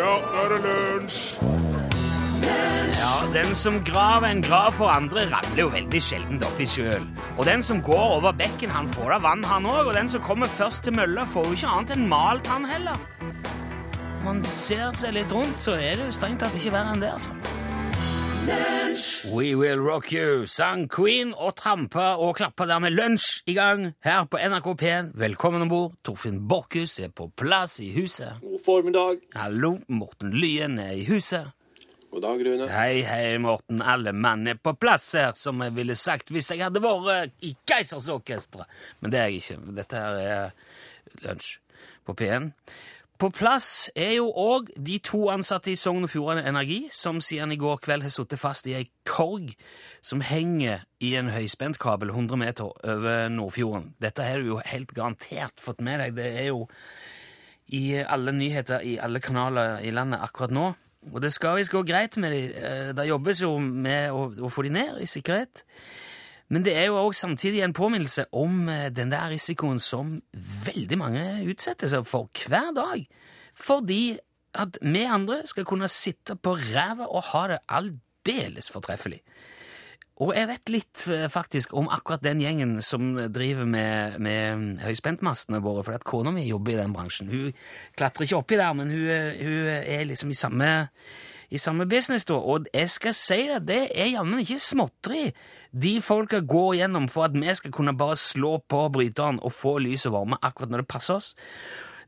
Ja, nå er det lunsj! Ja, Den som graver en grav for andre, ramler jo veldig sjelden oppi sjøl. Og den som går over bekken, han får da vann, han òg. Og den som kommer først til mølla, får jo ikke annet enn malt, han heller. Man ser seg litt rundt, så er det jo strengt tatt ikke verre enn det, altså. We Will Rock You sang Queen og trampa og klappa der med lunsj i gang her på NRK P1. Velkommen om bord. Torfinn Borchhus er på plass i huset. God formiddag. Hallo, Morten Lyen er i huset. God dag, Rune. Hei, hei, Morten. Alle mann er på plass her, som jeg ville sagt hvis jeg hadde vært i Keisersorkesteret. Men det er jeg ikke. Dette her er lunsj på P1. På plass er jo òg de to ansatte i Sogn og Fjordane Energi, som siden i går kveld har sittet fast i ei korg som henger i en høyspentkabel 100 meter over Nordfjorden. Dette har du jo helt garantert fått med deg. Det er jo i alle nyheter i alle kanaler i landet akkurat nå. Og det skal visst gå greit med de. Eh, Det jobbes jo med å, å få de ned i sikkerhet. Men det er jo også samtidig en påminnelse om eh, den der risikoen som veldig mange utsetter seg for hver dag. Fordi at vi andre skal kunne sitte på ræva og ha det aldeles fortreffelig. Og jeg vet litt eh, faktisk om akkurat den gjengen som driver med, med høyspentmastene våre, for at kona mi jobber i den bransjen. Hun klatrer ikke oppi der, men hun, hun er liksom i samme, i samme business, da. Og jeg skal si det, det er jammen ikke småtteri de folka går gjennom for at vi skal kunne bare slå på bryteren og få lys og varme akkurat når det passer oss.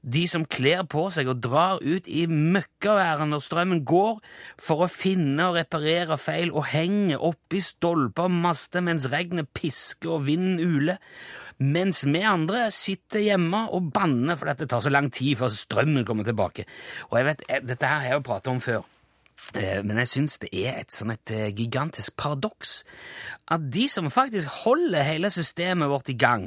De som kler på seg og drar ut i møkkaværet når strømmen går, for å finne og reparere feil, og henger oppi stolper og master mens regnet pisker og vinden uler. Mens vi andre sitter hjemme og banner fordi det tar så lang tid før strømmen kommer tilbake. Og jeg vet, Dette her har jeg jo pratet om før. Eh, Men jeg syns det er et sånn et eh, gigantisk paradoks at de som faktisk holder hele systemet vårt i gang,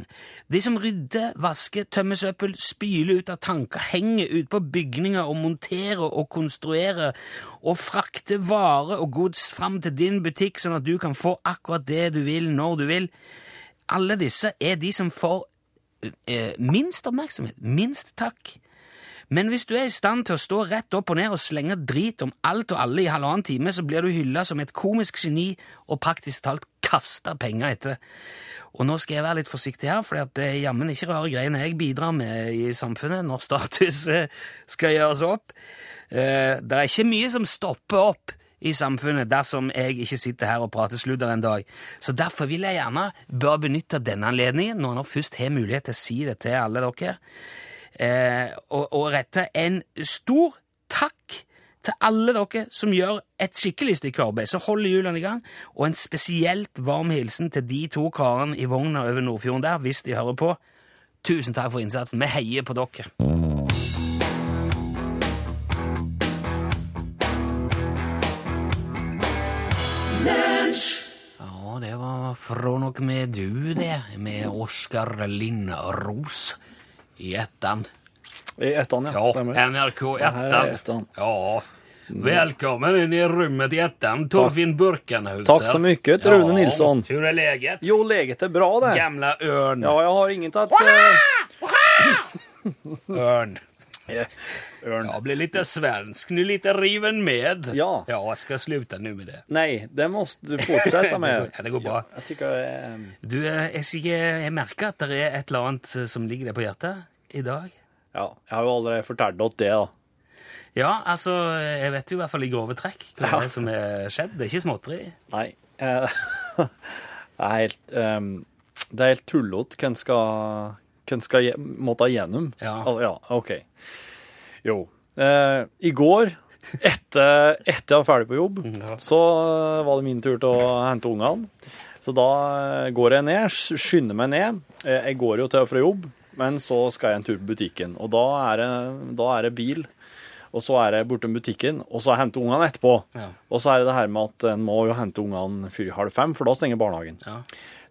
de som rydder, vasker, tømmer søppel, spyler ut av tanker, henger ut på bygninger og monterer og konstruerer og frakter varer og gods fram til din butikk sånn at du kan få akkurat det du vil når du vil, alle disse er de som får eh, minst oppmerksomhet, minst takk. Men hvis du er i stand til å stå rett opp og ned og slenge drit om alt og alle i halvannen time, så blir du hylla som et komisk geni og praktisk talt kasta penger etter. Og nå skal jeg være litt forsiktig her, for det er jammen ikke rare greiene jeg bidrar med i samfunnet når status eh, skal gjøres opp. Eh, Det er ikke mye som stopper opp i samfunnet dersom jeg ikke sitter her og prater sludder en dag. Så derfor vil jeg gjerne bør benytte denne anledningen, når jeg først har mulighet til å si det til alle dere, og, og rette en stor takk til alle dere som gjør et skikkelig stykke arbeid, så holder hjulene i gang, og en spesielt varm hilsen til de to karene i vogna over Nordfjorden der, hvis de hører på. Tusen takk for innsatsen. Vi heier på dere. Ja, det var fra noe med du, det, med Oskar Lind Ros i ettan. I ettan, ja. Ja. NRK ettan. Ja. Välkommen in i rummet i ettan, Torfinn Burkenhus. Tack så mycket, Rune Nilsson. Hur är läget? Jo, läget är bra det. Gamla örn. Ja, jag har inget att... eh, Örn. Örn. Jag blir litt svensk nu, litt riven med. Ja. Ja, jeg skal slutte nå med det. Nei, det må du fortsette med. Ja, det går bra. Jag tycker... um... Du, eh, jeg, jeg merker at det er et eller annet eh, som ligger deg på hjertet i dag. Ja, jeg har jo allerede fortalt åt det da. Ja, altså, jeg vet jo i hvert fall i grove trekk hva Ja. det er som er skjedd. Det er ikke småtteri. Nei. det er helt... um, det er helt tullete Hvem skal... Hvem skal måtte igjennom? Ja. Altså, ja, ok. Jo. Eh, I går, etter, etter jeg var ferdig på jobb, Ja. så eh, var det min tur til å hente ungene. Så da eh, går jeg ned, skynder meg ned. Eh, Jeg går jo til og fra jobb, men så skal jeg en tur på butikken. Og da er det, da er det bil, og så er jeg bortom butikken, og så henter ungene etterpå. Ja. Og så er det det her med at en må jo hente ungene før halv fem, for da stenger barnehagen. Ja.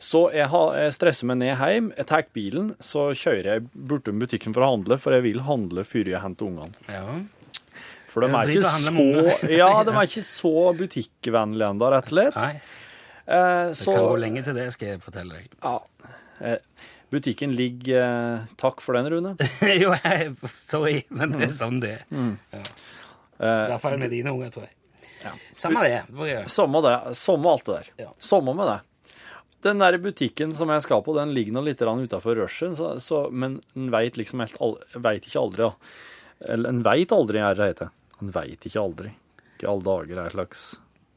Så jeg, har, jeg stresser meg ned hjem, jeg tar bilen, så kjører jeg bortom butikken for å handle, for jeg vil handle før jeg henter ungene. ja. For de er er ikke så, ja, de er ikke så butikkvennlige ennå, rett og slett. Nei, Eh, det kan gå lenge til det, skal jeg fortelle deg. ja, eh, butikken ligger eh, Takk for den, Rune. jo, jeg, sorry, men det er sånn det er. I hvert fall med dine unger, tror jeg. Samme det. Er- Samme det. Samme alt det der. Ja. Samme med det. Den der butikken som jeg skal på, den ligger nå litt utafor rushen, så, så, men en veit liksom helt vet ikke aldri, da. Eller en veit aldri, er det heter. En veit ikke aldri. Ikke alle dager er slags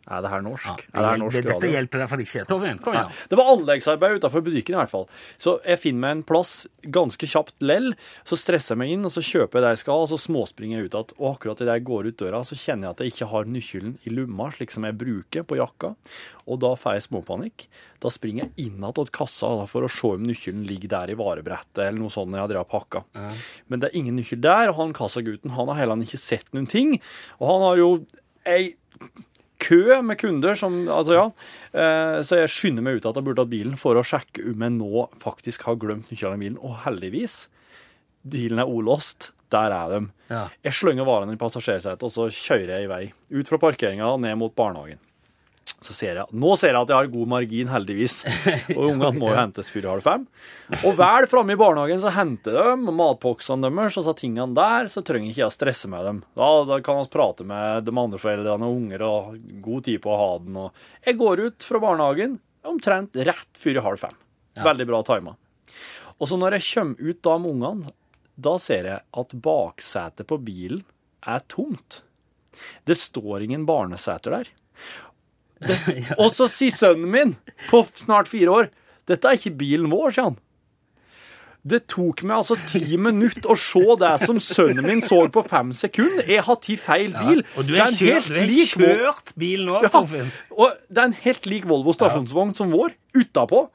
Er det her norsk? Ja, er det her norsk det, dette hjelper i hvert fall ikke. Torfinn, kom igjen. Det var anleggsarbeid utenfor butikken i hvert fall. Så jeg finner meg en plass ganske kjapt lell, så stresser jeg meg inn, og så kjøper jeg det jeg skal, og så småspringer jeg ut igjen. Og akkurat idet jeg går ut døra, så kjenner jeg at jeg ikke har nøkkelen i lomma, slik som jeg bruker på jakka. Og da får jeg småpanikk. Da springer jeg inn igjen til kassa for å se om nøkkelen ligger der i varebrettet, eller noe sånt jeg har pakka. Men det er ingen nøkkel der, og han kassagutten han har heller ikke sett noen ting. Og han har jo ei kø med kunder som Altså, ja. Eh, så jeg skynder meg ut at jeg burde hatt bilen for å sjekke om jeg nå faktisk har glemt nøkkelen i bilen. Og heldigvis, bilen er olåst. Der er de. Ja. Jeg slynger varene i passasjersetet, og så kjører jeg i vei. Ut fra parkeringa og ned mot barnehagen. Så ser jeg, Nå ser jeg at jeg har god margin, heldigvis. Og ungene må jo hentes før halv fem. Og vel framme i barnehagen så henter de matboksene deres og så tingene der, så trenger ikke jeg å stresse med dem. Da, da kan vi prate med de andre foreldrene og unger og god tid på å ha den. Og jeg går ut fra barnehagen omtrent rett før halv fem. Veldig bra tima. Og så når jeg kommer ut da med ungene, da ser jeg at baksetet på bilen er tomt. Det står ingen barneseter der. Det, og så sier sønnen min, på snart fire år, dette er ikke bilen vår, sier han. Det tok meg altså ti minutter å se det som sønnen min så på fem sekunder. Jeg har tatt feil bil. Og du har kjørt, lik kjørt bilen òg, ja, Torfinn. og det er en helt lik Volvo stasjonsvogn som vår, utapå.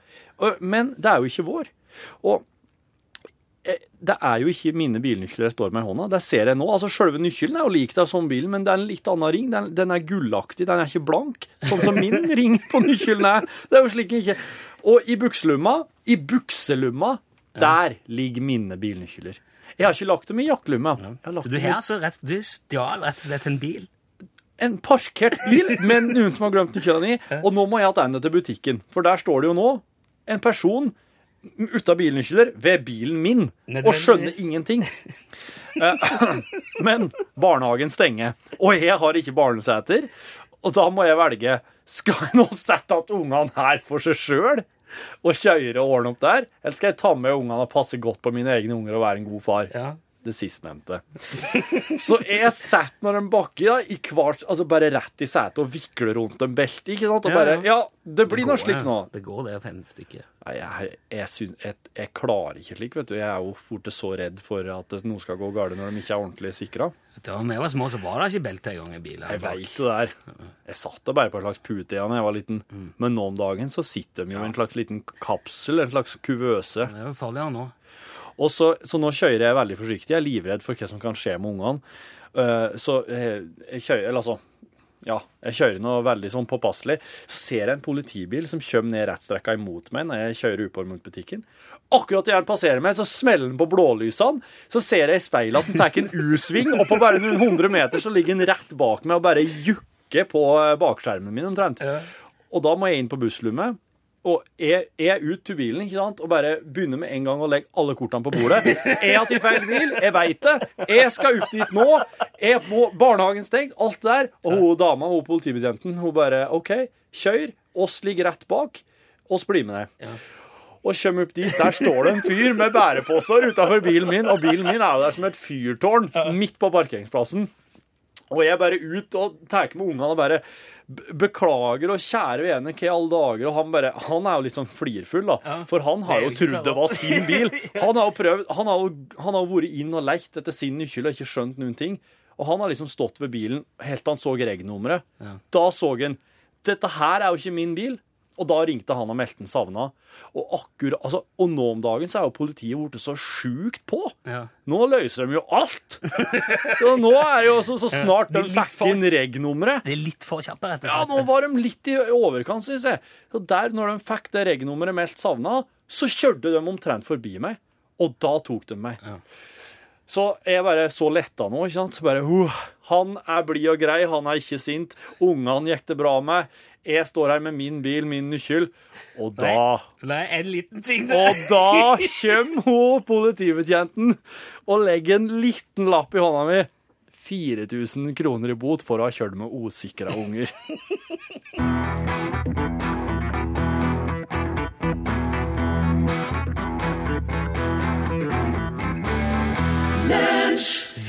Men det er jo ikke vår. Og det er jo ikke mine bilnøkler jeg står med i hånda. Det ser jeg nå. Altså, Selve nøkkelen er jo lik deg som bilen, men det er en litt annen ring. Den, den er gullaktig, den er ikke blank. Sånn som min ring på nøkkelen er. Det er jo slik ikke Og i bukselomma, i bukselomma, der ligger mine bilnøkler. Jeg har ikke lagt dem i jakkelomma. Jeg har lagt Så du har altså rett, du stjal rett og slett en bil? en parkert bil med noen som har glemt nøklene i, og nå må jeg tilbake til butikken. For der står det jo nå en person uten bilnøkler ved bilen min, og skjønner ingenting. Eh, Men barnehagen stenger, og jeg har ikke barneseter. Og da må jeg velge skal jeg nå sette at ungene her for seg sjøl og kjøre og ordne opp der, eller skal jeg ta med ungene og passe godt på mine egne unger og være en god far? Ja. Det sistnevnte. Så jeg setter når de bakker, da, i kvart, altså bare rett i setet og vikler rundt en belte, ikke sant? Og bare, ja. det blir noe slik nå. Det går det for en stykke. Nei, jeg, jeg, syns- jeg, jeg klarer ikke slik, vet du. Jeg er jo fort så redd for at det- noe skal gå galt når de ikke er ordentlig sikra. Da vi var små, så var det ikke belte engang i bilen. Jeg veit det der. Jeg satt da bare på en slags pute igjen da jeg var liten. Men nå om dagen så sitter de jo i en slags liten kapsel, en slags kuvøse. Det er jo farligere nå. Og så, så nå kjører jeg veldig forsiktig. Jeg er livredd for hva som kan skje med ungene. Uh, så jeg, jeg kjører Eller altså Ja, jeg kjører nå veldig sånn påpasselig. Så ser jeg en politibil som kommer ned rettstrekka imot meg når jeg kjører oppover mot butikken. Akkurat idet han passerer meg, så smeller han på blålysene. Så ser jeg i speilet at han tar en U-sving, og på bare noen hundre meter så ligger han rett bak meg og bare jukker på eh, bakskjermen min omtrent. Og da må jeg inn på busslommet. Og jeg er ut til bilen ikke sant? og bare begynner med en gang å legge alle kortene på bordet. Jeg har tatt feil bil, jeg veit det. Jeg skal ut dit nå. Jeg må, barnehagen stengt, alt der. Og hun dama, hun politibetjenten, hun bare OK, kjør. Oss ligger rett bak. Oss blir med deg. Og kommer opp dit, der står det en fyr med bæreposer utafor bilen min, og bilen min er jo der som et fyrtårn midt på parkeringsplassen. Og jeg bare ut og tar med ungene og bare beklager og kjære vene, hva i alle dager? Og han bare, han er jo litt sånn flirfull, da. For han har jo trodd det var sin bil. Han har jo prøvd, han har jo, han har jo vært inn og lekt etter sin nøkkel og ikke skjønt noen ting. Og han har liksom stått ved bilen helt til han så reg-nummeret. Da så han dette her er jo ikke min bil. Og da ringte han og meldte han savna. Og akkurat, altså, og nå om dagen så er jo politiet blitt så sjukt på. Ja. Nå løser de jo alt! Så nå er jo så, så snart de fikk inn reg-nummeret Det er litt for kjappe, rett og slett. Ja, nå var de litt i overkant, syns jeg. Så der, når de fikk det reg-nummeret meldt savna, så kjørte de omtrent forbi meg. Og da tok de meg. Ja. Så jeg bare så letta nå, ikke sant. Bare, uh, han er blid og grei, han er ikke sint. Ungene gikk det bra med. Jeg står her med min bil, min nøkkel. Og da er en liten ting der. og da kommer hun politibetjenten og legger en liten lapp i hånda mi. 4000 kroner i bot for å ha kjørt med usikra unger.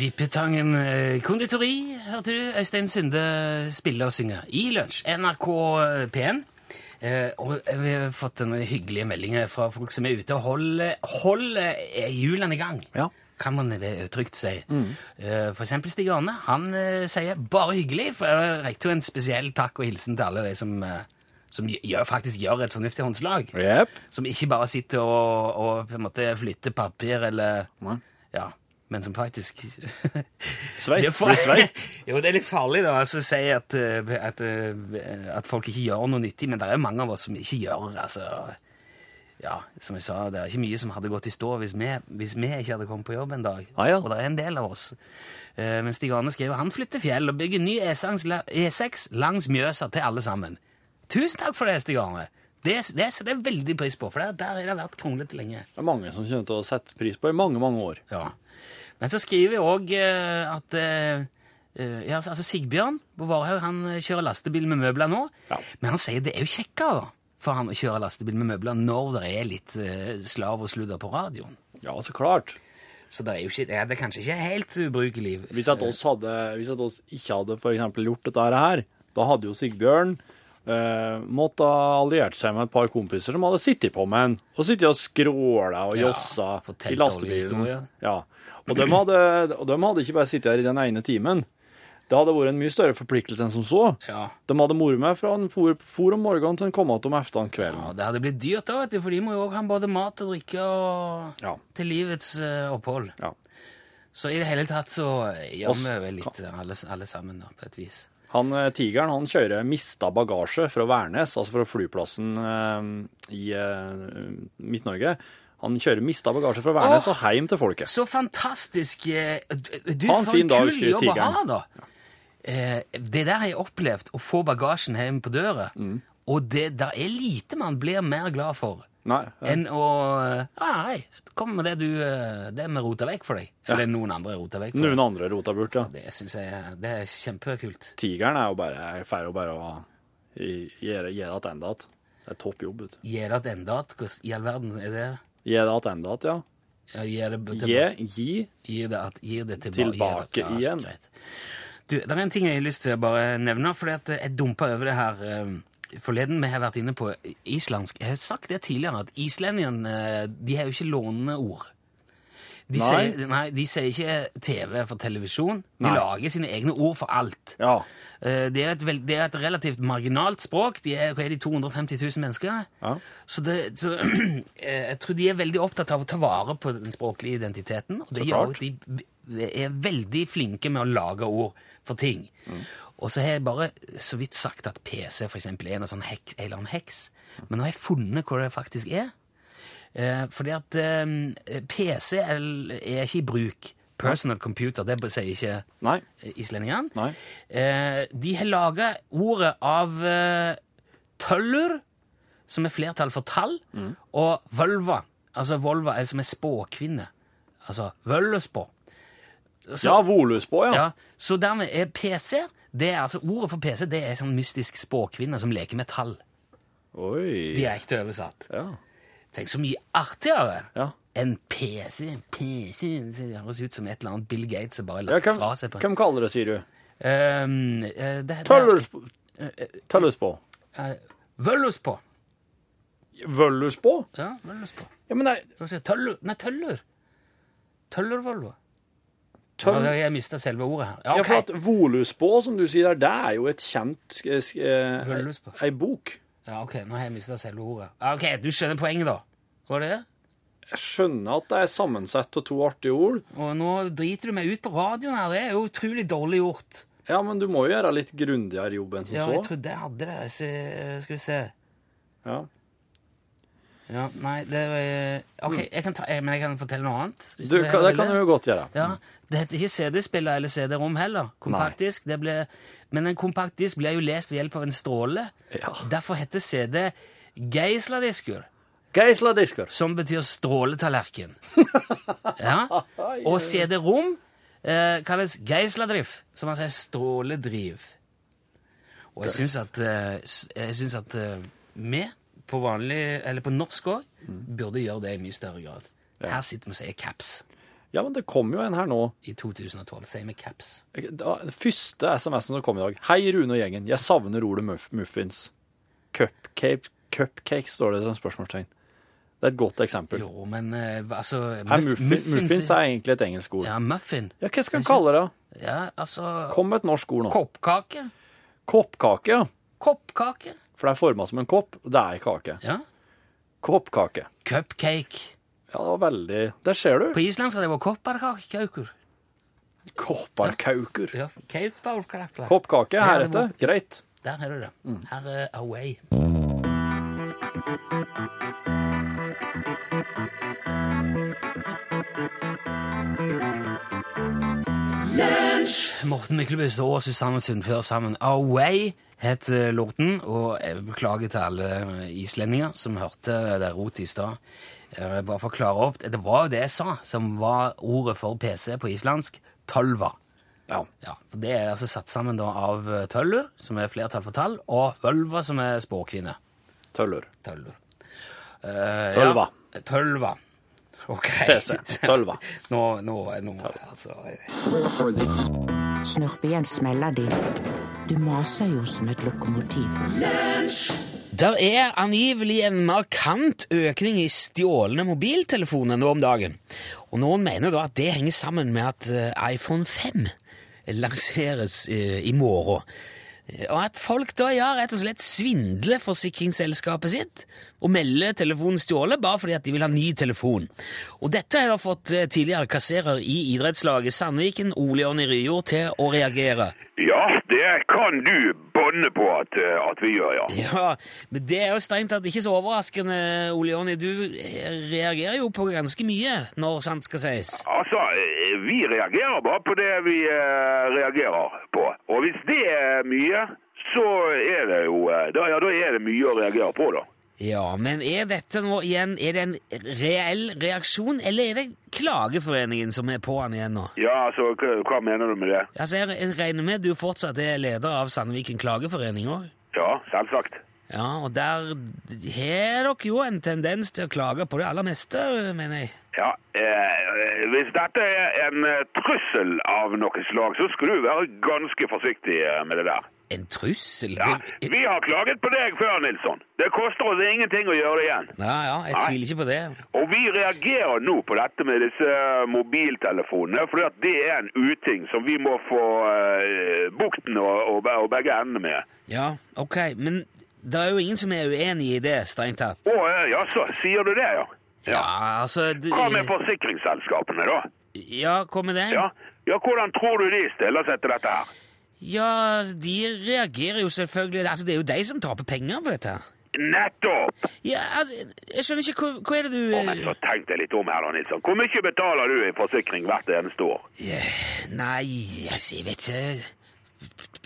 Vippetangen eh, konditori, hørte du? Øystein Sunde spille og synge i lunsj. NRK P1. Eh, og vi har fått noen hyggelige meldinger fra folk som er ute og holder, holder eh, hjulene i gang. Ja. Kan man det trygt si. Mm. for eksempel Stig Arne. Han eh, sier 'bare hyggelig'. For jeg rekte jo en spesiell takk og hilsen til alle de som, eh, som gjør, faktisk gjør et fornuftig håndslag. Yep. Som ikke bare sitter og, og på en måte flytter papir eller. Ja, men som faktisk Sveit. Blir sveit. jo, det er litt farlig da, altså, å si at, eh, at, eh, at folk ikke gjør noe nyttig, men det er mange av oss som ikke gjør altså, Ja, som jeg sa, det er ikke mye som hadde gått i stå hvis vi, hvis vi ikke hadde kommet på jobb en dag. Ah, ja. Og det er en del av oss. Uh, Men Stig Arne skriver han flytter fjell og bygger ny E6 E6 langs Mjøsa til alle sammen. Tusen takk for det, Stig Arne. Det, det setter jeg veldig pris på, for der, der har det vært kronglete lenge. Det er mange som kommer til å sette pris på i mange, mange år. Ja. Men så skriver jeg òg at eh, eh, ja, altså altså Sigbjørn på Varhaug han eh, kjører lastebil med møbler nå. Ja. Men han sier det er jo kjekkere for han å kjøre lastebil med møbler når det er litt eh, slav og sludder på radioen. Ja, så klart. Så det er jo ikke, det er kanskje ikke helt ubrukelig. Hvis at oss, hadde, hvis at oss ikke hadde for gjort dette her, da hadde jo Sigbjørn eh, måttet ha alliert seg med et par kompiser som hadde sittet på med en, og sittet og skråla og jossa ja, i lastebilen. Ja. Og de, hadde, og de hadde ikke bare sittet her i den ene timen. Det hadde vært en mye større forpliktelse enn som så. Ja. De hadde moro med fra en for, for om morgenen til en kom igjen om ettermiddagen kvelden. ja, det hadde blitt dyrt da, vet du, for de må jo også ha både mat og drikke og Ja. til livets uh, opphold. Ja. Så i det hele tatt så gjør vi vel litt alle, alle sammen da, på et vis. Han, eh, Tigeren han kjører mista bagasje fra Værnes, altså fra flyplassen uh, i uh, Midt-Norge. Han kjører mista bagasje fra Værnes og hjem til folket. Så fantastisk eh, Du, Ha en fin dag, skriver Tigeren. da. Ja. det der har jeg opplevd, å få bagasjen hjem på døra. Mm. Og det der er lite man blir mer glad for Nei, ja. enn å eh, Hei, kom med det du eh, Det vi rota vekk for deg. Eller noen andre rota vekk for deg. noen andre rota bort, ja. Det syns jeg det er kjempekult. Tigeren er jo bare Jeg feirer jo bare å gjøre det tilbake. Det er topp jobb, Gjøre. Det tilbake. Hvordan i all verden er det? Gi det tilbake, ja. Ja, Gi det Gi, tilbake. gi det, at, gir det tilbake, Tilbake det- igjen. greit. Du, det er en ting jeg har lyst til å bare nevne, for jeg dumpa over det her eh, forleden. Vi har vært inne på islandsk. Jeg har sagt det tidligere, at islendingene eh, de har jo ikke låneord. De, Nei. Sier, nei, de sier ikke TV for televisjon. De Nei. lager sine egne ord for alt. Ja. Eh, Det er, et, det er et relativt marginalt språk. De er, er de 250 000 mennesker? ja. Så, det, så eh, jeg tror de er veldig opptatt av å ta vare på den språklige identiteten. Og det gjør at de, er veldig flinke med å lage ord for ting. Og så har jeg bare så vidt sagt at PC for eksempel, er en sånn heks, en eller annen heks. Men nå har jeg funnet hvor det faktisk er. Eh, fordi at eh, PC er, er ikke i bruk. Personal computer, det sier ikke Nei. islendingene. Nei. Eh, de har laga ordet av eh, tøller, som er flertall for tall, Mm. og vølva, altså volva, er som er spåkvinne. Altså vøllespå. Så, Ja, voluspå, ja. ja, så dermed er PC det er altså Ordet for PC det er sånn mystisk spåkvinne som leker med tall. Oi. Direkte oversatt. Ja. Tenk så mye artigere Ja. enn PC. PC det høres ut som et eller annet Bill Gates har bare ja lagt hvem, fra seg på. hvem kaller det, sier du? Um, uh, det, det, Tøllus på. Tøllus på. eh, Vøllus på. Vøllus på? Ja, vøllus på. Ja, men nei, Tøller Nei, tøller. Tøllervolvo. Ja, tøll... Ja, jeg mista selve ordet her. Ja, Ja, for at Voluspå, som du sier der, det er jo et kjent eh, Vøllus. Ei bok. Ja, ok, nå har jeg mista selve ordet. Ok, Du skjønner poenget, da? Var det det? Jeg skjønner at det er sammensatt av to artige ord. Og nå driter du meg ut på radioen her. Det er jo utrolig dårlig gjort. Ja, men du må jo gjøre litt grundigere jobb enn som Ja, jeg trodde jeg hadde det. Så, skal vi se. Ja. Ja, nei, det er Ok, jeg kan ta, jeg, men jeg kan fortelle noe annet. Du, det, kan- det kan du jo godt gjøre. Ja, Det heter ikke CD-spiller eller CD-rom heller. Kompaktdisk. Det ble, men en kompaktdisk blir jo lest ved hjelp av en stråle. Ja. Derfor heter CD geisladisker. Geisladisker. som betyr stråletallerken. Ja. Og CD-rom eh, kalles geisladriv, som man sier stråledriv. Og jeg syns at, eh, jeg synes at eh, vi på vanlig, eller på norsk òg, burde gjøre det i mye større grad. Her sitter vi og sier caps. Ja, men det kom jo en her nå. I 2012 sier vi caps. Den første SMS-en som kom i dag. Hei, Rune og gjengen. Jeg savner ordet muff muffins. Cupcake, cupcake står det som spørsmålstegn. Det er et godt eksempel. Jo, men eh, altså muff- muffin, muffins er egentlig et engelsk ord. Ja, muffin. Ja, hva skal en kalle det? Ja, altså Kom med et norsk ord nå. Koppkake. Koppkake, ja. Koppkake. For det er forma som en kopp, og det er ei kake. Ja. Koppkake. Cupcake. Ja, det var veldig Der ser du. På islandsk er det bare kopparkakekaukur. Kopparkaukur. Ja, kauparkakla. Koppkake Ja, det heretter. må- Greit. Der har du det. Her er Away. Morten Myklebust og Susanne Sundfør sammen. Away het eh, låten, og jeg beklager til alle islendinger som hørte det rotet i stad. Jeg Bare for å klare opp, Det var jo det jeg sa, som var ordet for PC på islandsk. Tølva. Ja. Ja, for Det er altså satt sammen da av tøllur, som er flertall for tall, og vølva, som er spåkvinne. Tøller. Tøller. Uh, Tølva. Ja, tølva. Ok. PC. Tølva. nå, nå, nå altså Snurp igjen smeller de. Du maser jo som et lokomotiv. Der er angivelig en markant økning i stjålne mobiltelefoner nå om dagen. Og noen mener da at det henger sammen med at eh, iPhone 5 lanseres eh, i morgen. Og at folk da ja, rett og slett svindler forsikringsselskapet sitt og melder telefonen stjålet bare fordi at de vil ha ny telefon. Og dette har fått eh, tidligere kasserer i idrettslaget Sandviken, Ole Jonny Ryjord, til å reagere. Ja, det kan du bånde på at, eh, at vi gjør, ja. Ja, men det er jo strengt tatt ikke så overraskende, Ole Jonny. Du eh, reagerer jo på ganske mye når sant skal sies. Altså, vi reagerer bare på det vi reagerer på. Og hvis det er mye, så er det jo da, ja, da er det mye å reagere på, da. Ja, men er dette nå igjen Er det en reell reaksjon, eller er det Klageforeningen som er på han igjen nå? Ja, altså, hva, hva mener du med det? Altså, Jeg jeg regner med du fortsatt er leder av Sandviken klageforening òg? Ja, selvsagt. Ja, og der har dere jo en tendens til å klage på det aller meste, mener jeg. Ja, eh, hvis dette er en eh, trussel av noe slag, så skal du være ganske forsiktig eh, med det der. En trussel? Ja, vi har klaget på deg før, Nilsson. Det koster oss ingenting å gjøre det igjen. Ja, ja, jeg Nei. tviler ikke på det. Og vi reagerer nå på dette med disse mobiltelefonene, at det er en uting som vi må få uh, bukten og, og, og begge endene med. Ja, ok, men det er jo ingen som er uenig i det, strengt tatt. Å, eh, ja, så sier du det, ja. Ja, altså det, Hva med forsikringsselskapene, da? Ja, hva med det? Ja, ja hvordan tror du de stiller seg til dette her? Ja, de reagerer jo selvfølgelig Altså, det er jo de som taper penger på dette. Nettopp! Ja, altså, jeg skjønner ikke Hva, hva er det du oh, men så tenk deg litt om her, da, Nilsson. Hvor mye betaler du i forsikring hvert eneste år? Ja, Nei, altså, jeg vet ikke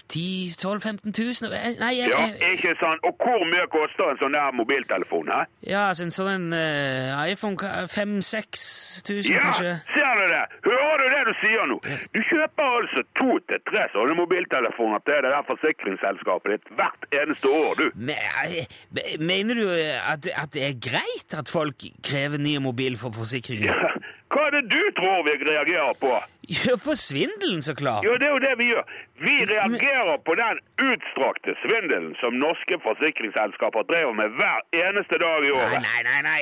10 12 15 000? Nei, jeg, Ja, ikke sant? Og hvor mye koster en sånn der mobiltelefon, He? ja altså en sånn eh, iPhone 5000-6000, Ja, kanskje? ser du det? Hører du det du sier nå? Du kjøper altså to til tre sånne mobiltelefoner til det der forsikringsselskapet ditt hvert eneste år, du. Men, eh, mener du at, at det er greit at folk krever ny mobil for forsikringen? Ja, Hva er det du tror vi reagerer på? Ja, på svindelen, så klart. Jo, det er jo det vi gjør. Vi reagerer på den utstrakte svindelen som norske forsikringsselskaper driver med hver eneste dag i Nei, året. nei, nei, nei.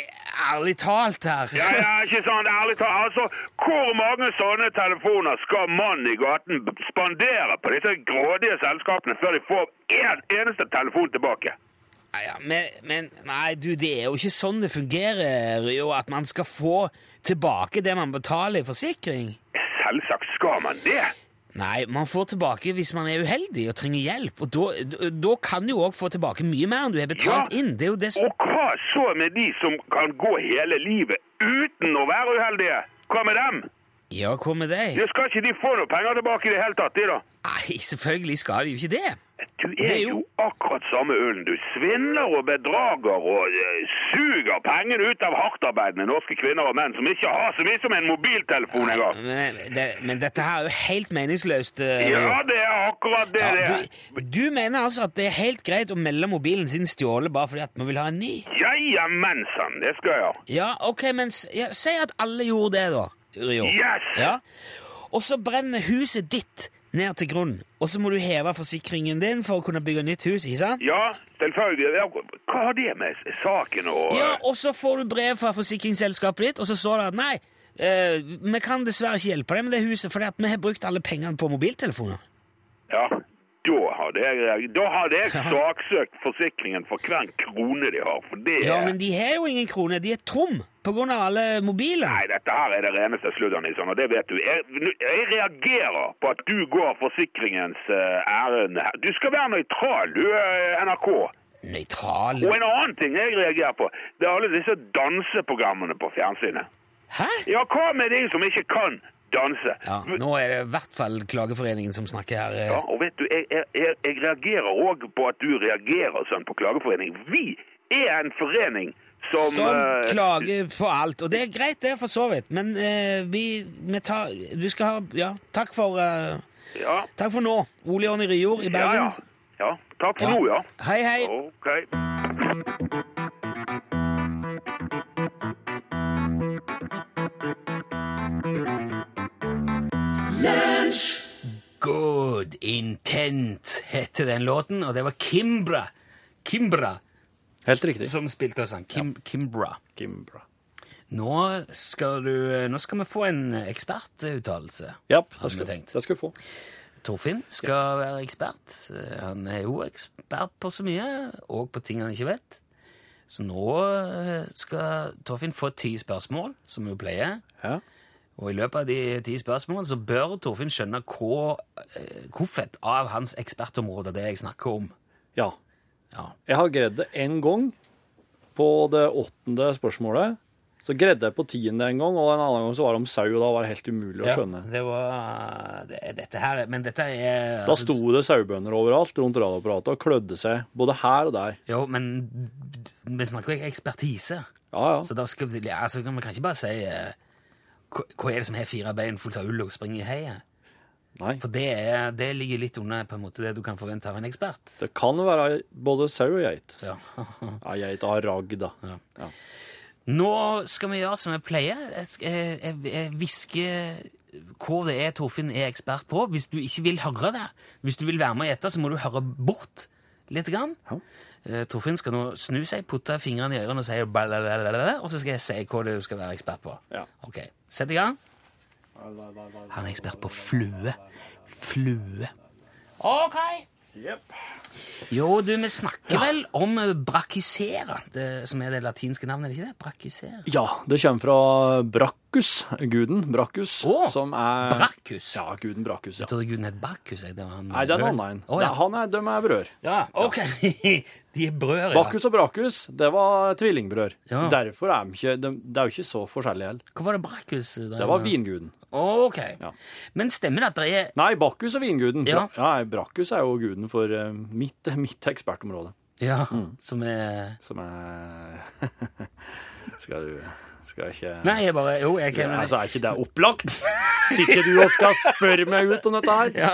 ærlig talt her. Ja, ja, ikke sant, ærlig talt. Altså, hvor mange sånne telefoner skal mannen i gaten spandere på disse grådige selskapene før de får en eneste telefon tilbake? Ja, men, men nei, du, det er jo ikke sånn det fungerer, jo, at man skal få tilbake det man betaler i forsikring. Selvsagt skal man det. Nei, man får tilbake hvis man er uheldig og trenger hjelp, og da, kan du òg få tilbake mye mer enn du har betalt Ja. inn. Det er jo det som Og hva så med de som kan gå hele livet uten å være uheldige? Hva med dem? Ja, hva med deg? Ja, skal ikke de få noe penger tilbake i det hele tatt, de da? Nei, selvfølgelig skal de jo ikke det. Du er jo akkurat samme ølen. Du svindler og bedrager og eh, suger pengene ut av hardtarbeidende norske kvinner og menn som ikke har så mye som en mobiltelefon engang. Men, det, men dette her er jo helt meningsløst. eh, Ja, det er akkurat det det er. du, du mener altså at det er helt greit å melde mobilen sin stjålet bare fordi at man vil ha en ny? Ja, ja, mensan, det skal jeg. Ja, ok, men ja, si at alle gjorde det, da, Rio. Yes! Ja. Og så brenner huset ditt ned til grunn, og så må du heve forsikringen din for å kunne bygge nytt hus, ikke sant? Ja, selvfølgelig. Hva har det med saken å Ja, og så får du brev fra forsikringsselskapet ditt, og så står det at nei, eh, vi kan dessverre ikke hjelpe deg med det huset fordi at vi har brukt alle pengene på mobiltelefoner. Ja, hadde jeg, da hadde jeg saksøkt forsikringen for hver krone de har, for det Ja, er... men de har jo ingen kroner, de er tom av alle mobiler. Nei, dette her er det reneste sludder, Nilsson, og det vet du. Jeg, jeg reagerer på at du går forsikringens uh, ærend her. Du skal være nøytral, du, er NRK. Nøytral. Og en annen ting jeg reagerer på, det er alle disse danseprogrammene på fjernsynet. Hæ? Ja, hva med de som ikke kan danse? Ja, nå er det i hvert fall Klageforeningen som snakker her. eh. Ja, og vet du, jeg, jeg, jeg, reagerer òg på at du reagerer sånn på Klageforeningen. Vi er en forening som, Som eh, klager på alt. Og det er greit, det, for så vidt. Men eh, vi, vi tar Du skal ha Ja, takk for eh, Ja, Takk for nå. Ole Jonny Ryjord i ja, Bergen. ja. ja. Takk for nå, ja. Hei, hei. Ok. Good Intent heter den låten, og det var Kimbra. Kimbra Helt riktig. som spilte og sang. Kim, Kimbra. Kimbra. Nå skal, du, nå skal vi få en ekspertuttalelse. Ja, det vi skal, det skal vi få. Torfinn skal være ekspert. Han er jo ekspert på så mye, og på ting han ikke vet. Så nå eh, skal Torfinn få ti spørsmål, som vi pleier. Ja. Og i løpet av de ti spørsmålene så bør Torfinn skjønne hva, eh, hvorfor av hans ekspertområde det jeg snakker om. ja. Ja. Jeg har greid det én gang på det åttende spørsmålet. Så greide jeg på tiende en gang, og en annen gang så var det om sau, og da var det helt umulig å skjønne. Ja, Det var det, Dette her Men dette er Da sto det sauebønder overalt rundt radioapparatet og klødde seg, både her og der. Jo, men vi snakker jo ekspertise. Ja, ja. Så da skal vi, altså, vi kan ikke bare si eh, hva, er det som har fire bein fullt av ull og springer i heiet? Nei. For det, er, det ligger litt under på en måte det du kan forvente av en ekspert. Det kan være både sau og geit. Ja. Ja, geit har ragg, da. Ja. Ja. Nå skal vi gjøre som jeg pleier. Jeg, hvisker hva det er Torfinn er ekspert på. Hvis du ikke vil høre det, hvis du vil være med og gjette, så må du høre bort litt. Grann. Ja. Eh, Torfinn skal nå snu seg, putte fingrene i ørene og si og så skal jeg si hva du skal være ekspert på. Ja. Ok, Sett i gang. Han er ekspert på flue. Flue. Ok. Jo, du, vi snakker vel om eh, brachysera, som er det latinske navnet, er det ikke det? Brachysera. Ja, det kommer fra Brakkus, guden Brakkus, oh, som er Brachus? Ja, guden Brakkus, ja. Jeg trodde guden het Bacchus. jeg. Det var han Nei, det er en annen en. Å, ja. Han er, de er brødre. ja, ok. De er brødre, ja. Bakkus og Brakkus, det var tvillingbrødre. Ja. Derfor er de ikke de, de er jo ikke så forskjellige heller. Hva var det Brachus Det var vinguden. Ok. Ja. Men stemmer det at det er Nei, Bakkus og vinguden. Ja. Ja Brakkus er jo guden for eh, mitt, mitt ekspertområde. Ja, Mm. som er Som er Skal du Skal ikke Nei, jeg bare Jo, jeg kan ja, altså, Er ikke det opplagt? Sitter du og skal spørre meg ut om dette her? ja.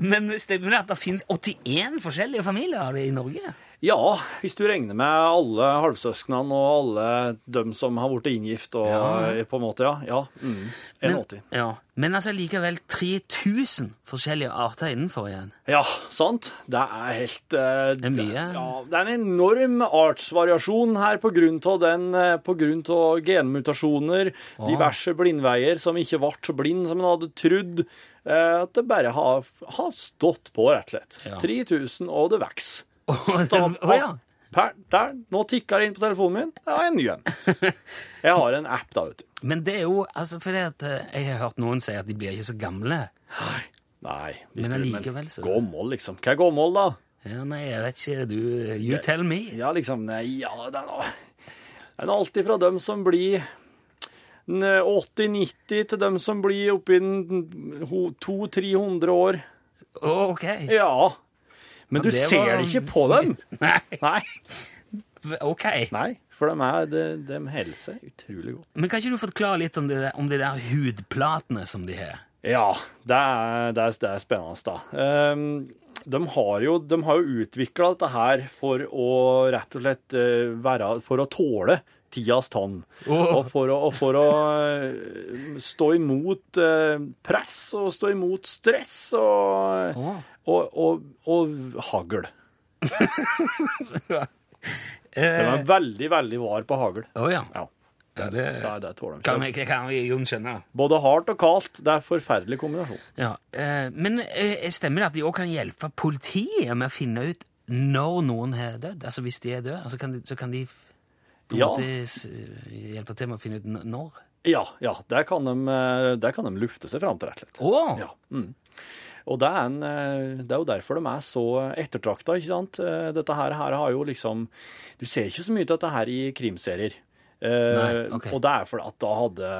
Men stemmer det at det finnes 81 forskjellige familier i Norge? Ja, hvis du regner med alle halvsøsknene og alle dem som har blitt inngift og Ja. på en måte, ja. ja mm, Men, ja. Men altså likevel 3000 forskjellige arter innenfor igjen. Ja, sant. Det er helt uh, Det er mye. Ja, det er en enorm artsvariasjon her på grunn av den eh, På grunn av genmutasjoner, diverse blindveier som ikke ble så blind som en hadde trodd. eh, At det bare har, har stått på, rett og slett. Ja. 3000, og det vokser. Å ja. Per, der, nå tikker det inn på telefonen min. Det er en ny en. Jeg har en app, da, vet du. Men det er jo altså fordi at eh, jeg har hørt noen si at de blir ikke så gamle. Nei, Men allikevel så- Gåmål, liksom. Hva er gåmål, da? Ja, nei, jeg vet ikke. Du, you tell me. Ja, liksom Nei, ja, det er Det er alltid fra dem som blir 80-90 til dem som blir oppi 200-300 år. Oh, ok. Ja. Men du det ser var- det ikke på dem! Nei, Nei. ok. Nei, for de, er, de, de holder seg utrolig godt. Men kan ikke du forklare litt om, de, der, om de der hudplatene som de har? Ja, det er, det er, det er spennende, da. Ehm, de har jo, de har jo utvikla dette her for å rett og slett eh, være For å tåle tidas tann. Åh. Og for å, og for å eh, stå imot eh, press og stå imot stress og, Åh. Og, og, og hagl. De Eh, er veldig, veldig var på hagl. Å ja. Ja, ja det det, det tåler de kan ikke. vi, kan vi skjønne. Både hardt og kaldt. Det er en forferdelig kombinasjon. Ja, eh, Men eh, stemmer det at de òg kan hjelpe politiet med å finne ut når noen har dødd? Altså hvis de er døde, altså kan de, så kan de på en Ja. måte s- hjelpe til med å finne ut n- når? Ja, ja, der kan de, eh, der kan de lufte seg fram til, rett og slett. Å! Ja. Mm. Og det er, en, eh, det er jo derfor de er så ettertrakta, ikke sant? Eh, Dette her, her har jo liksom Du ser ikke så mye til dette her i krimserier. Eh, Nei, okay. Og det er fordi at da hadde,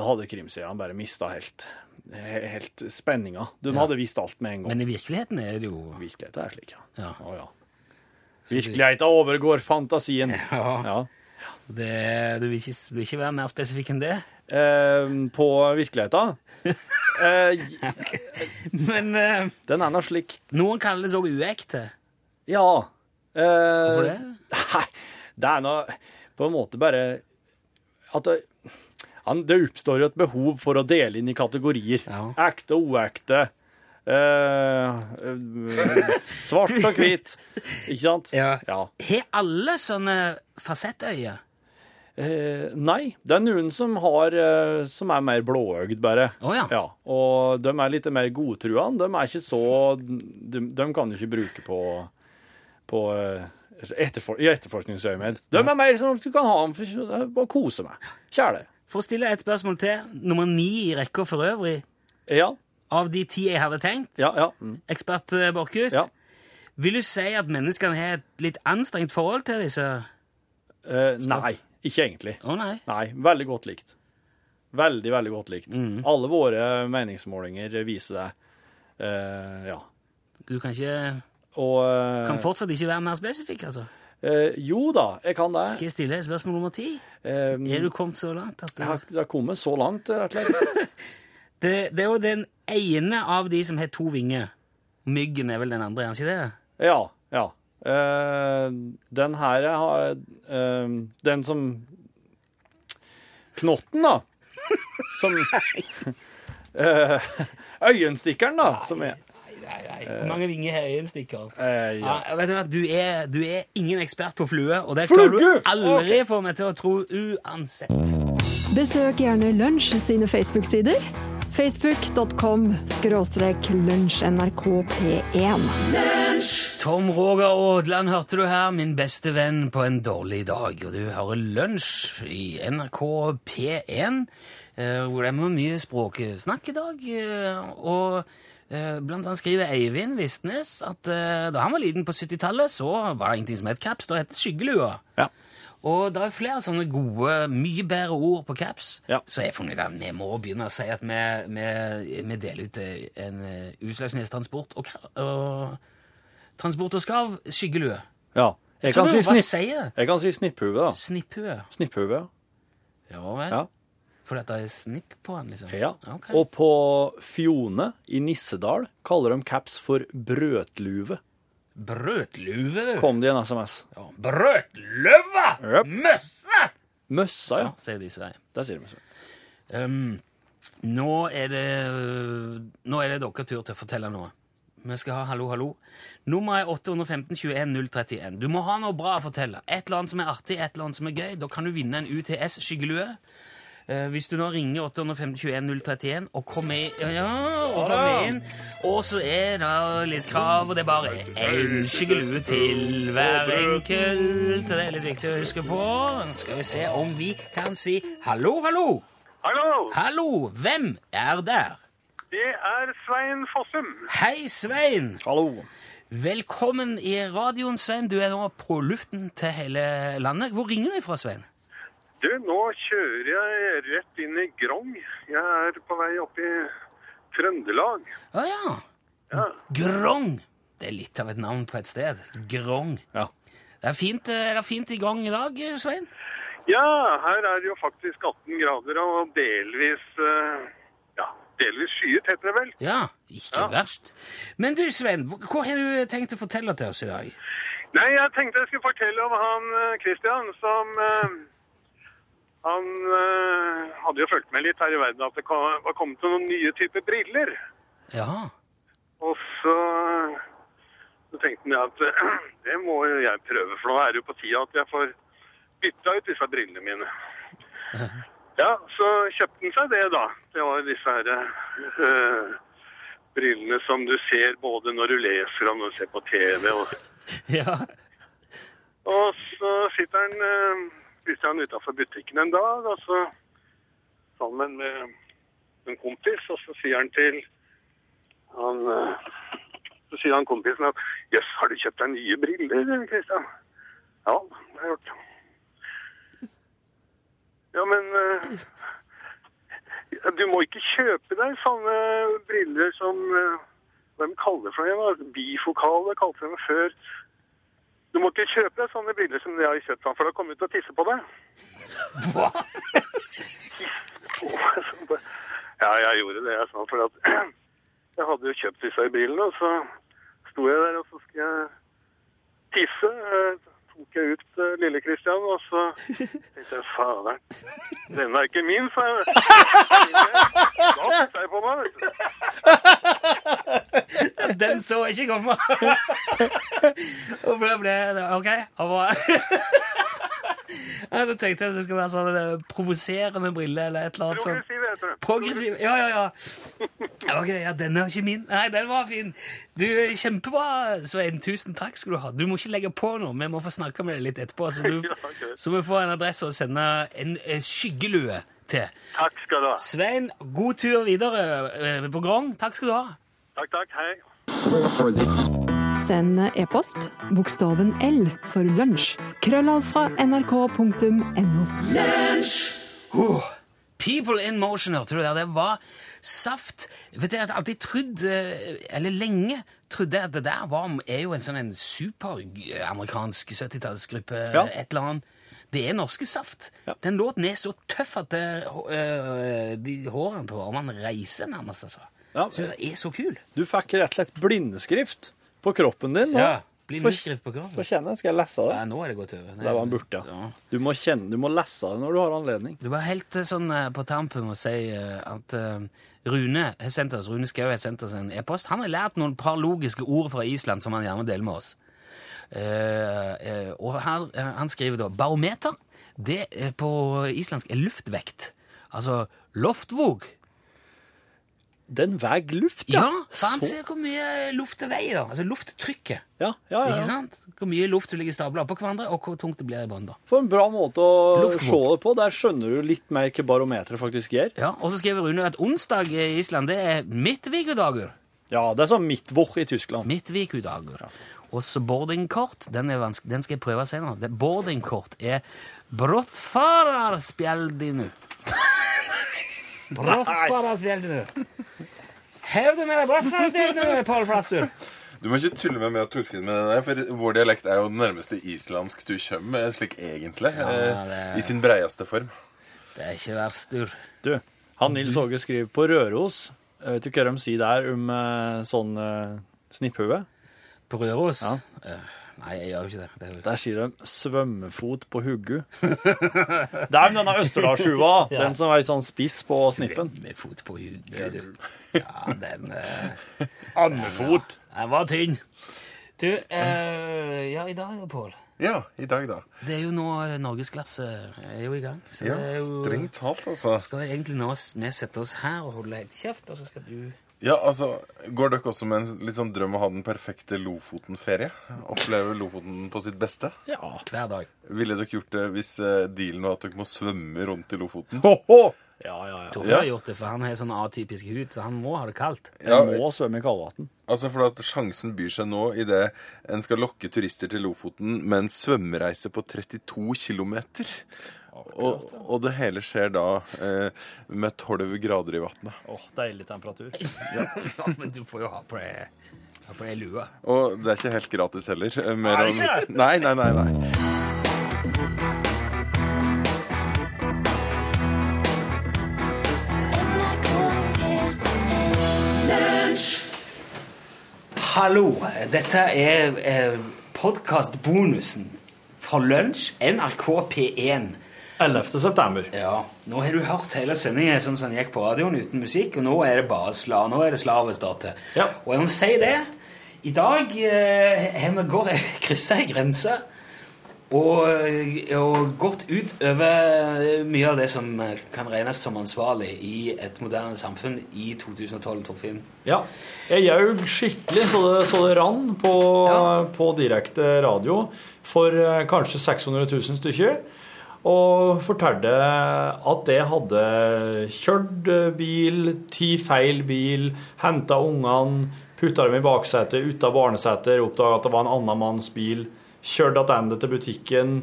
da hadde krimseriene bare mista helt, he- helt spenninga. De Ja. hadde visst alt med en gang. Men i virkeligheten er det jo Virkeligheten er slik, ja. Ja. Å, ja. Virkeligheten overgår fantasien. Ja. Det, Du vil ikke, vil ikke være mer spesifikk enn det? Eh, på virkeligheten eh, Men eh, Den er nå slik. noen kaller det så uekte. Ja. Eh, Hvorfor det? Nei, det er nå på en måte bare at det, han, det oppstår jo et behov for å dele inn i kategorier. Ja. Ekte og uekte. Eh, eh, svart og hvit. Ikke sant? Ja. Ja. Har alle sånne fasettøyne? Eh, nei, det er noen som har eh, som er mer blåøgd, bare. Oh, ja. Ja, og de er litt mer godtruende. De er ikke så De, de kan du ikke bruke på, på eh, etterfor, i etterforskningsøyemed. De er mer sånn at du kan ha dem for å kose meg. Kjære. For å stille et spørsmål til, nummer ni i rekka for øvrig, Ja, av de ti jeg hadde tenkt, ja, ja. Mm. ekspert eh, Borchhus, Ja. vil du si at menneskene har et litt anstrengt forhold til disse Eh, nei, ikke egentlig. Å nei. Nei, veldig godt likt. Veldig, veldig godt likt. Mm. Alle våre meningsmålinger viser det. Eh, ja. Du kan ikke Og eh, Kan fortsatt ikke være mer spesifikk, altså. eh, Jo da, jeg kan det. Skal jeg stille spørsmål nummer ti? Eh, Er du kommet så langt at jeg det, har, det har kommet så langt, rett og slett. det, det er jo den ene av de som har to vinger. Myggen er vel den andre, er han ikke det? Ja, ja. Uh, den her har uh, Den som Knotten, da. Som uh, Øyenstikkeren, da. Som er Nei, nei. Hvor mange vinger har øyenstikker? Uh, ja. ah, vet du, hva, du, er, du er ingen ekspert på flue, og det klarer du aldri få meg til å tro uansett. Besøk gjerne Lunsj sine Facebook-sider. Facebook.com skråstrek lunsjnrkp1. Tom Roger Aadland hørte du her, min beste venn på en dårlig dag. Og du hører Lunsj i NRK P1, eh, hvor det er mye språksnakk i dag. eh, Og eh, blant annet skriver Eivind Vistnes at da han var liten på 70-tallet, så var det ingenting som het caps, da het det skyggelua. Ja. Og det er flere sånne gode, mye bedre ord på caps. Ja. Så jeg funnet at vi må begynne å si at vi, vi, vi deler ut eh, en uh, Utslagsnes Transport og, og Transport og Skarv skyggelue. ja. Jeg jeg kan, si snipp, jeg kan si snipphue, da. Snipphue. Snipphue, Ja vel. ja. Fordi dette det er snipp på den, liksom? ja. Okay. Og på Fjone i Nissedal kaller de caps for brøtluve. Brødlue, du. Kom det en SMS. Ja. Brødløve! Yep. Møsse! Møssa, ja. Sier de Sverige. Der sier de møssa. Um, nå, er det, nå er det deres tur til å fortelle noe. Vi skal ha Hallo, hallo. Nummeret er 815 21 031. Du må ha noe bra å fortelle. Et eller annet som er artig, et eller annet som er gøy. Da kan du vinne en UTS-skyggelue. Eh, hvis du nå ringer 815 21 031 og kommer ja, og kommer inn, og så er det litt krav, og det er bare én skyggelue til hver enkelt. Det er litt viktig å huske på. Nå skal vi se om vi kan si hallo, hallo. Hallo, Hallo, hvem er der? det er Svein Fossum. Hei, Svein. Hallo. Velkommen i radioen, Svein. Du er nå på luften til hele landet. Hvor ringer du fra, Svein? Du, nå kjører jeg rett inn i Grong. Jeg er på vei opp i Trøndelag. Å ja. Ja, Grong. Det er litt av et navn på et sted. Grong. Ja. Det er fint, eh, er det fint i Grong i dag, Svein? Ja, her er det jo faktisk 18 grader og delvis eh, Ja, delvis skyet, heter det vel. Ja, ikke Ja. verst. Men du, Svein, hva har du tenkt å fortelle til oss i dag? Nei, jeg tenkte jeg skulle fortelle om han eh, Christian som eh, Han eh, hadde jo fulgt med litt her i verden at det var kommet noen nye typer briller. Ja. Og så, så tenkte han at eh, det må jo jeg prøve, for nå er det jo på tida at jeg får bytta ut disse brillene mine. Ja, så kjøpte han seg det, da. Det var disse her eh, brillene som du ser både når du leser og når du ser på TV. Og, ja. og så sitter han, eh, sitter han utafor butikken en dag, og så sammen med en kompis, og så sier han til han eh, Så sier han kompisen at 'Jøss, har du kjøpt deg nye briller, Kristian?' 'Ja, det har jeg gjort'. Ja, men eh, Du må ikke kjøpe deg sånne briller som eh, de kaller for noe? Bifokale kalte de før. Du må ikke kjøpe deg sånne briller som de har kjøpt, for da kommer du til å tisse på deg. Hva? Ja, jeg gjorde det, jeg sa. For jeg hadde jo kjøpt disse brillene, og så sto jeg der, og så skulle jeg tisse. Tok jeg ut uh, lille Kristian, og så tenkte jeg faderen, denne er ikke min, sa jeg. Da tisset jeg på meg, vet du. Den så jeg ikke komme. Og da ble det OK. Og bare ja, Da tenkte jeg at det skulle være sånn eh, provoserende brille eller et eller annet sånt. Progressiv, heter det. Progressiv. Ja, ja, ja. Ok, ja, Den er ikke min. Nei, den var fin. Du, Kjempebra, Svein. Tusen takk skal du ha. Du må ikke legge på noe. Vi må få snakke med deg litt etterpå, så du, så vi får en adresse og sende en, eh, skyggelue til. Takk skal du ha. Svein, god tur videre eh, på Grong. Takk skal du ha. Takk, takk. Hei. Send e-post bokstaven L for lunsj. Krøllav fra nrk.no. Oh, People in Motion, tror du det? Var saft. Vet du, Jeg har alltid trodd, eh, eller lenge trodde jeg at det der var, er jo en sånn en superamerikansk 70-tallsgruppe. Ja. Et eller annet. Det er norske Saft. Ja. Den låten er så tøff at det, øh, de hårene på armene reiser nærmest. altså. Ja. Syns jeg er så kul. Du fikk rett og slett blindeskrift på kroppen din. nå. Ja, blindeskrift på kroppen. Få kjenne. Skal jeg lese det? Ja, nå er det gått over. Det var en burde, ja. Du må, kjenne, du må lese det når du har anledning. Du var helt eh, sånn eh, på tampen å si eh, at Rune har sendt oss, Rune Skau har sendt oss en e-post. Han har lært noen par logiske ord fra Island som han gjerne deler med oss. Og her, han skriver da barometer. Det på islandsk er luftvekt. Altså loftvåg. Den veier luft, Ja, ja. faen, ser hvor mye luft det veier. Altså lufttrykket. ja, ja, ja. Ikke sant? Hvor mye luft som ligger stabla oppå hverandre, og hvor tungt det blir i bånn. For en bra måte å se det på. Der skjønner du litt mer hva barometeret faktisk gjør. Ja, Og så skriver Rune at onsdag i Island det er midtvikudager. Ja, det er sånn midtvoch i Tyskland. Midtvikudager. Og så boardingkort, den, er den skal jeg prøve senere. Boardingkort er brottfararspjeldinu. Hev det med deg brottfararspjeldinu, Pål Plassur. Du må ikke tulle med meg og Torfinn med det der, for vår dialekt er jo den nærmeste islandsk du kommer med, slik egentlig. Ja, eh, det- I sin breieste form. Det er ikke verst, du. Du, han Nils Åge skriver på Røros. Jeg Vet du hva de sier der om eh, sånn uh, snipphue? På Røros? Ja. Eh, nei, jeg gjør jo ikke det. det er jo... Der sier de 'svømmefot på huggu'. Det er denne Østerdalshua, den som er sånn spiss på snippen. Svømmefot på hugget, du. Ja, den eh, Andefot. Den var tynn. Du, eh, ja, i dag, Pål. Ja, i dag, da. Det er jo nå eh, norgesklasse er jo i gang. Så Ja, det er jo... Strengt talt, altså. Skal egentlig nå vi sette oss her og holde helt kjeft, og så skal du Ja, altså, Går dere også med en litt sånn drøm å ha den perfekte Lofoten-ferie? Oppleve Lofoten på sitt beste? Ja. hver dag. Ville dere gjort det hvis eh, dealen var at dere må svømme rundt i Lofoten? Ho, ho. Ja, ja, ja. Torfinn Ja. har gjort det, for han har sånn atypisk hud, så han må ha det kaldt. Ja, Jeg må svømme i kaldvann. altså for at Sjansen byr seg nå idet en skal lokke turister til Lofoten med en svømmereise på 32 km. Og, og det hele skjer da eh, med 12 grader i vannet. Åh, deilig temperatur. Ja, men du får jo ha på deg Ha på deg lua. Og det er ikke helt gratis heller. Eh, Mer Er det ikke om- Nei, nei, nei. nei. Hallo, dette er eh, podkastbonusen fra Lunsj, NRK P1. 11. september. Ja, Nå har du hørt hele sendingen sånn som den gikk på radioen uten musikk, og nå er det bare sla, nå er det slavestart til. Ja. Og jeg må si det, i dag eh, har vi går kryssa ei grense og, og gått ut over mye av det som kan regnes som ansvarlig i et moderne samfunn i 2012, Torfinn. Ja. Jeg jaug skikkelig så det, så det rann på, Ja. på direkte radio for eh, kanskje 600 000 stykker. Og fortalte at jeg hadde kjørt bil, ti feil bil, henta ungene, putta dem i baksetet, ut av barnesetet, oppdaga at det var en annen manns bil, kjørt tilbake til butikken,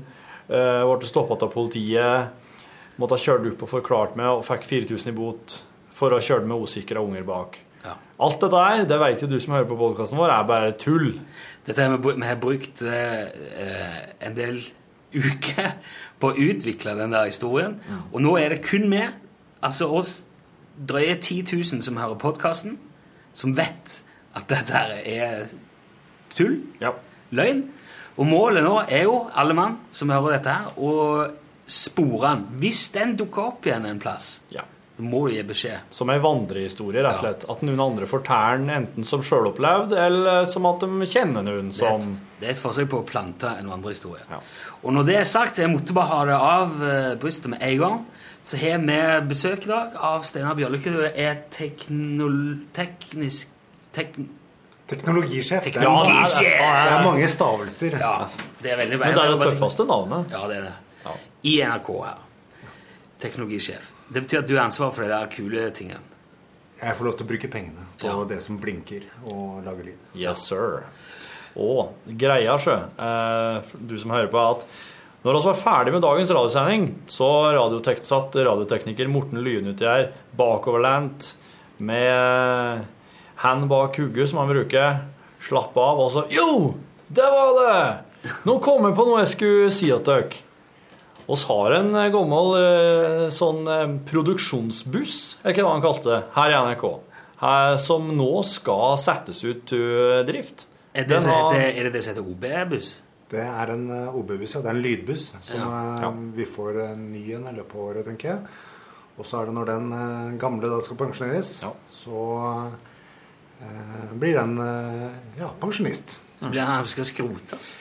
eh, ble stoppa av politiet, måtte ha kjørt opp og forklart meg, og fikk 4000 i bot for å ha kjørt med usikra unger bak. Ja. Alt dette her, det vet jo du som hører på podkasten vår, er bare tull. Dette vi, vi har brukt eh, eh, en del uker på å utvikle den der historien. Og nå er det kun vi, altså oss drøye 10 000 som hører podkasten, som vet at dette er tull, Ja. løgn. Og målet nå er jo, alle mann som hører dette her, å spore den. Hvis den dukker opp igjen en plass, ja. Så må gi beskjed. Som ei vandrehistorie, rett og Ja. slett. At noen andre forteller den enten som sjølopplevd, eller som at de kjenner noen Det er, som et, det er et forsøk på å plante en vandrehistorie. Ja. Og når det er sagt, jeg måtte bare ha det av eh, brystet med en gang, så har vi besøk i dag av Steinar Bjørlykke. Du er teknisk... Tek, Teknologisjef. Det er, teknologisjef! det er mange stavelser. Ja, det er veldig Men det er det tøffeste navnet. Ja, det er det. Ja. I NRK her. Teknologisjef. Det betyr at du har ansvar for de der kule tingene. Jeg får lov til å bruke pengene på Ja. det som blinker og lager lyd. Yes, sir. Og greia, sjø, eh, du som hører på, er at når vi var ferdig med dagens radiosending, så radiotek satt radiotekniker Morten Lyen uti her, bakoverlent, med hand bak hodet, som han bruker, slappe av, og så Jo, det var det! Nå kom jeg på noe jeg skulle si til dere. Vi har en eh, gammel eh, sånn eh, produksjonsbuss, er ikke det han kalte det, her i NRK, her, som nå skal settes ut til drift. Er det, har- er det det som heter OB-buss? Det er en OB-buss, ja. Det er en lydbuss som Ja. Ja. vi får en ny en i løpet av året, tenker jeg. Og så er det når den gamle da skal pensjoneres, Ja. så eh, blir den ja, pensjonist. Blir han skal skrotes?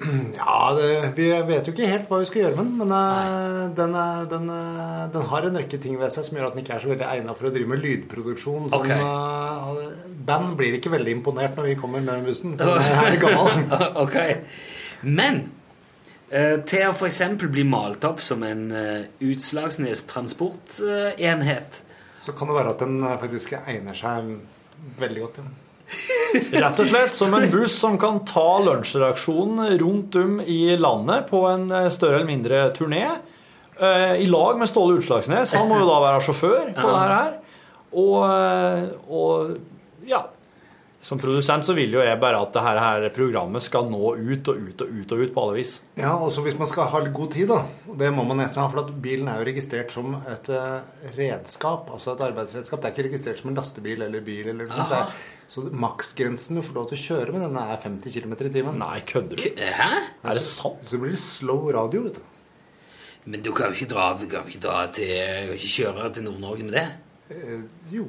Ja, det, vi vet jo ikke helt hva vi skal gjøre med den, men eh, den, er, den, eh, den har en rekke ting ved seg som gjør at den ikke er så veldig egnet for å drive med lydproduksjon. Sånn, Ok. eh, band blir ikke veldig imponert når vi kommer med bussen, for den er gammel. okay. Men eh, til å f.eks. bli malt opp som en Utslagsnes transportenhet Så kan det være at den eh, faktisk egner seg veldig godt. Ja. Rett og slett som en buss som kan ta lunsjreaksjonen rundt om i landet på en eh, større eller mindre turné. eh, I lag med Ståle Utslagsnes. Han må jo da være sjåfør på det her. Og, eh, og ja Som produsent så vil jo jeg bare at det her, her programmet skal nå ut og ut og ut og ut på alle vis. Ja, også hvis man skal ha god tid, da. Det må man nesten ha, for at bilen er jo registrert som et eh, redskap, altså et arbeidsredskap. Det er ikke registrert som en lastebil eller bil eller noe sånt. Så maksgrensen du får lov til å kjøre med denne, er 50 km i timen. Nei, kødder du? Hæ? Er det sant? Så det blir slow radio, vet du. Men du kan jo ikke dra, kan ikke dra til kan ikke kjøre til Nord-Norge med det. Eh, jo.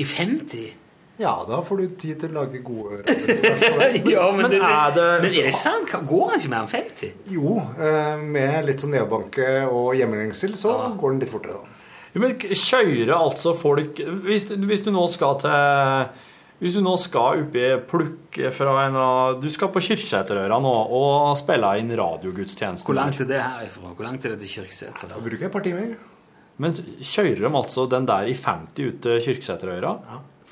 I 50? Ja, da får du tid til å lage gode ører. ja, Men er det- Men er det sant? Går han ikke mer enn 50? Jo, eh, med litt sånn neobanke og hjemmelengsel, så går den litt fortere, da. Jo, men kjøre altså folk hvis, hvis du nå skal til hvis du nå skal oppi plukk fra en av Du skal på Kyrksæterøra nå og spille inn radiogudstjenesten Hvor langt er det herifra? Hvor langt er det til Kyrksæter? Da bruker jeg et par timer. Men kjører de altså den der i 50 ut til Kyrksæterøra?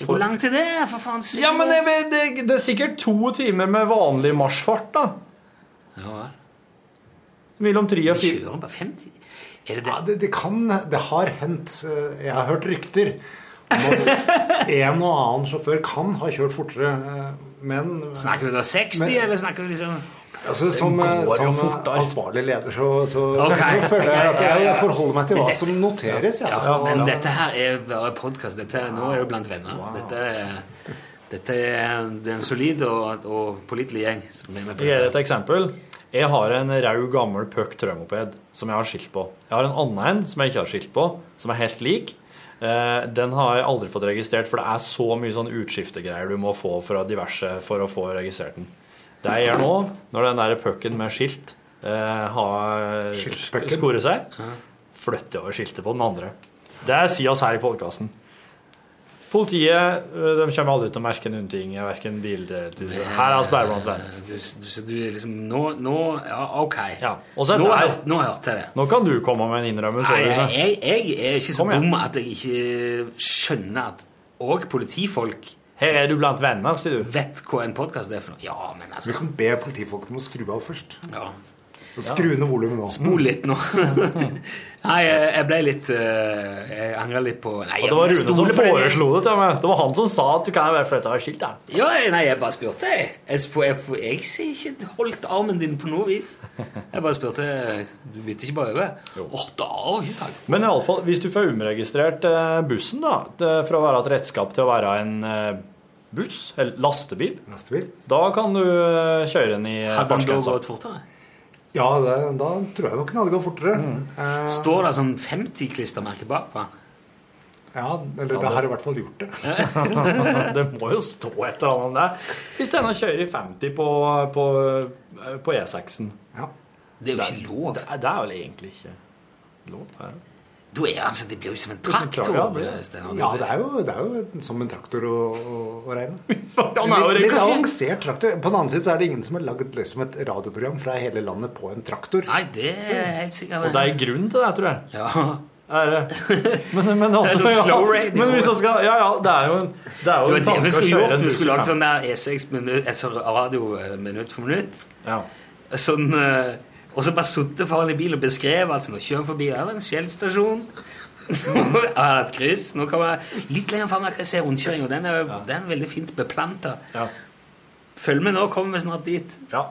Hvor langt er det, for faen? Ja, men det. det, det, det er sikkert to timer med vanlig marsjfart, da. Ja, vel. Mellom tre og fire. kjører bare 50? Er det Ja, det? kan Det har hendt. Jeg har hørt rykter om at, en og annen sjåfør kan ha kjørt fortere, eh, men Snakker vi da 60, Men- eller snakker vi liksom Altså, som eh, jo som ansvarlig leder så, så, okay. så føler jeg at jeg, forholder meg til hva dette, som noteres. Ja, Ja, altså. men dette her er bare podkast. Nå er du blant venner. Dette er, dette er, det er en solid og, og pålitelig gjeng som er med på Jeg gir et eksempel. Jeg har en rau, gammel puck trømoped som jeg har skilt på. Jeg har en annen en som jeg ikke har skilt på, som er helt lik. Eh, Den har jeg aldri fått registrert, for det er så mye sånn utskiftegreier du må få fra diverse for å få registrert den. Det jeg gjør nå, når den der pucken med skilt eh, har skoret seg, flytter over skiltet på den andre. Det sier oss her i podkasten. Politiet øh, de kommer aldri til å merke noen ting. Verken bil Her er vi bare blant venner. Du, du, du liksom Nå, nå Ja, OK. Ja, og så er nå, hør- nå hørte jeg det. Nå kan du komme med en innrømmelse. Nei, jeg, jeg er ikke så dum at jeg ikke skjønner at òg politifolk Her er du blant venner, sier du. vet hva en podkast er for noe. Ja, men altså. Vi kan be politifolk om å skru av først. ja. Skru ned volumet nå. Spol litt nå. Nei, jeg ble litt eh, Jeg angra litt på Nei, Og det var Rune som foreslo det til meg. Det var han som sa at du kan være flytta av skilt. Ja, nei, jeg bare spurte. Jeg, jeg, får- jeg, jeg ikke holdt armen din på noe vis. Jeg bare spurte Du bytter ikke bare over? Åh, da ikke. Men i alle fall, hvis du får omregistrert eh, bussen da, fra å være et redskap til å være en eh, buss, eller lastebil, Lastebil. da kan du eh, kjøre den i eh, fartsgrensa. gått fortere? Ja, det, da tror jeg nok den hadde gått fortere. Eh, Står det sånn 50-klistremerke bak på han? ja, eller det har i hvert fall gjort det. det må jo stå et eller annet om det. Hvis denne kjører i 50 på, på, eh, på E6-en. Ja. Det er jo ikke lov. Det, er- det er vel egentlig ikke lov? Er det? Da er altså, Det blir jo som en traktor. traktor, ja. Ja, det er jo, det er jo som en traktor å, å, å regne. Litt, litt avansert traktor. På den annen side så er det ingen som har lagd liksom et radioprogram fra hele landet på en traktor. Nei, det er helt sikkert Og det er grunn til det, tror jeg. Ja. Er det? Men, men også, Det er sånn slow ja, radio. Men hvis man skal Ja, ja, det er jo en, det er jo en det tanke å skulle kjøre i skulle lagd sånn der E6 minutt, altså radio eh, minutt for minutt. Ja. Sånn, eh, og så bare sittet foran i bil og beskrevet altså, nå kjører forbi her er en Shell-stasjon. Her er det et kryss. Nå kommer jeg litt lenger frem. Jeg ser rundkjøringa. Den er, den er veldig fint beplanta. Ja. Følg med nå, kommer vi snart dit. ja.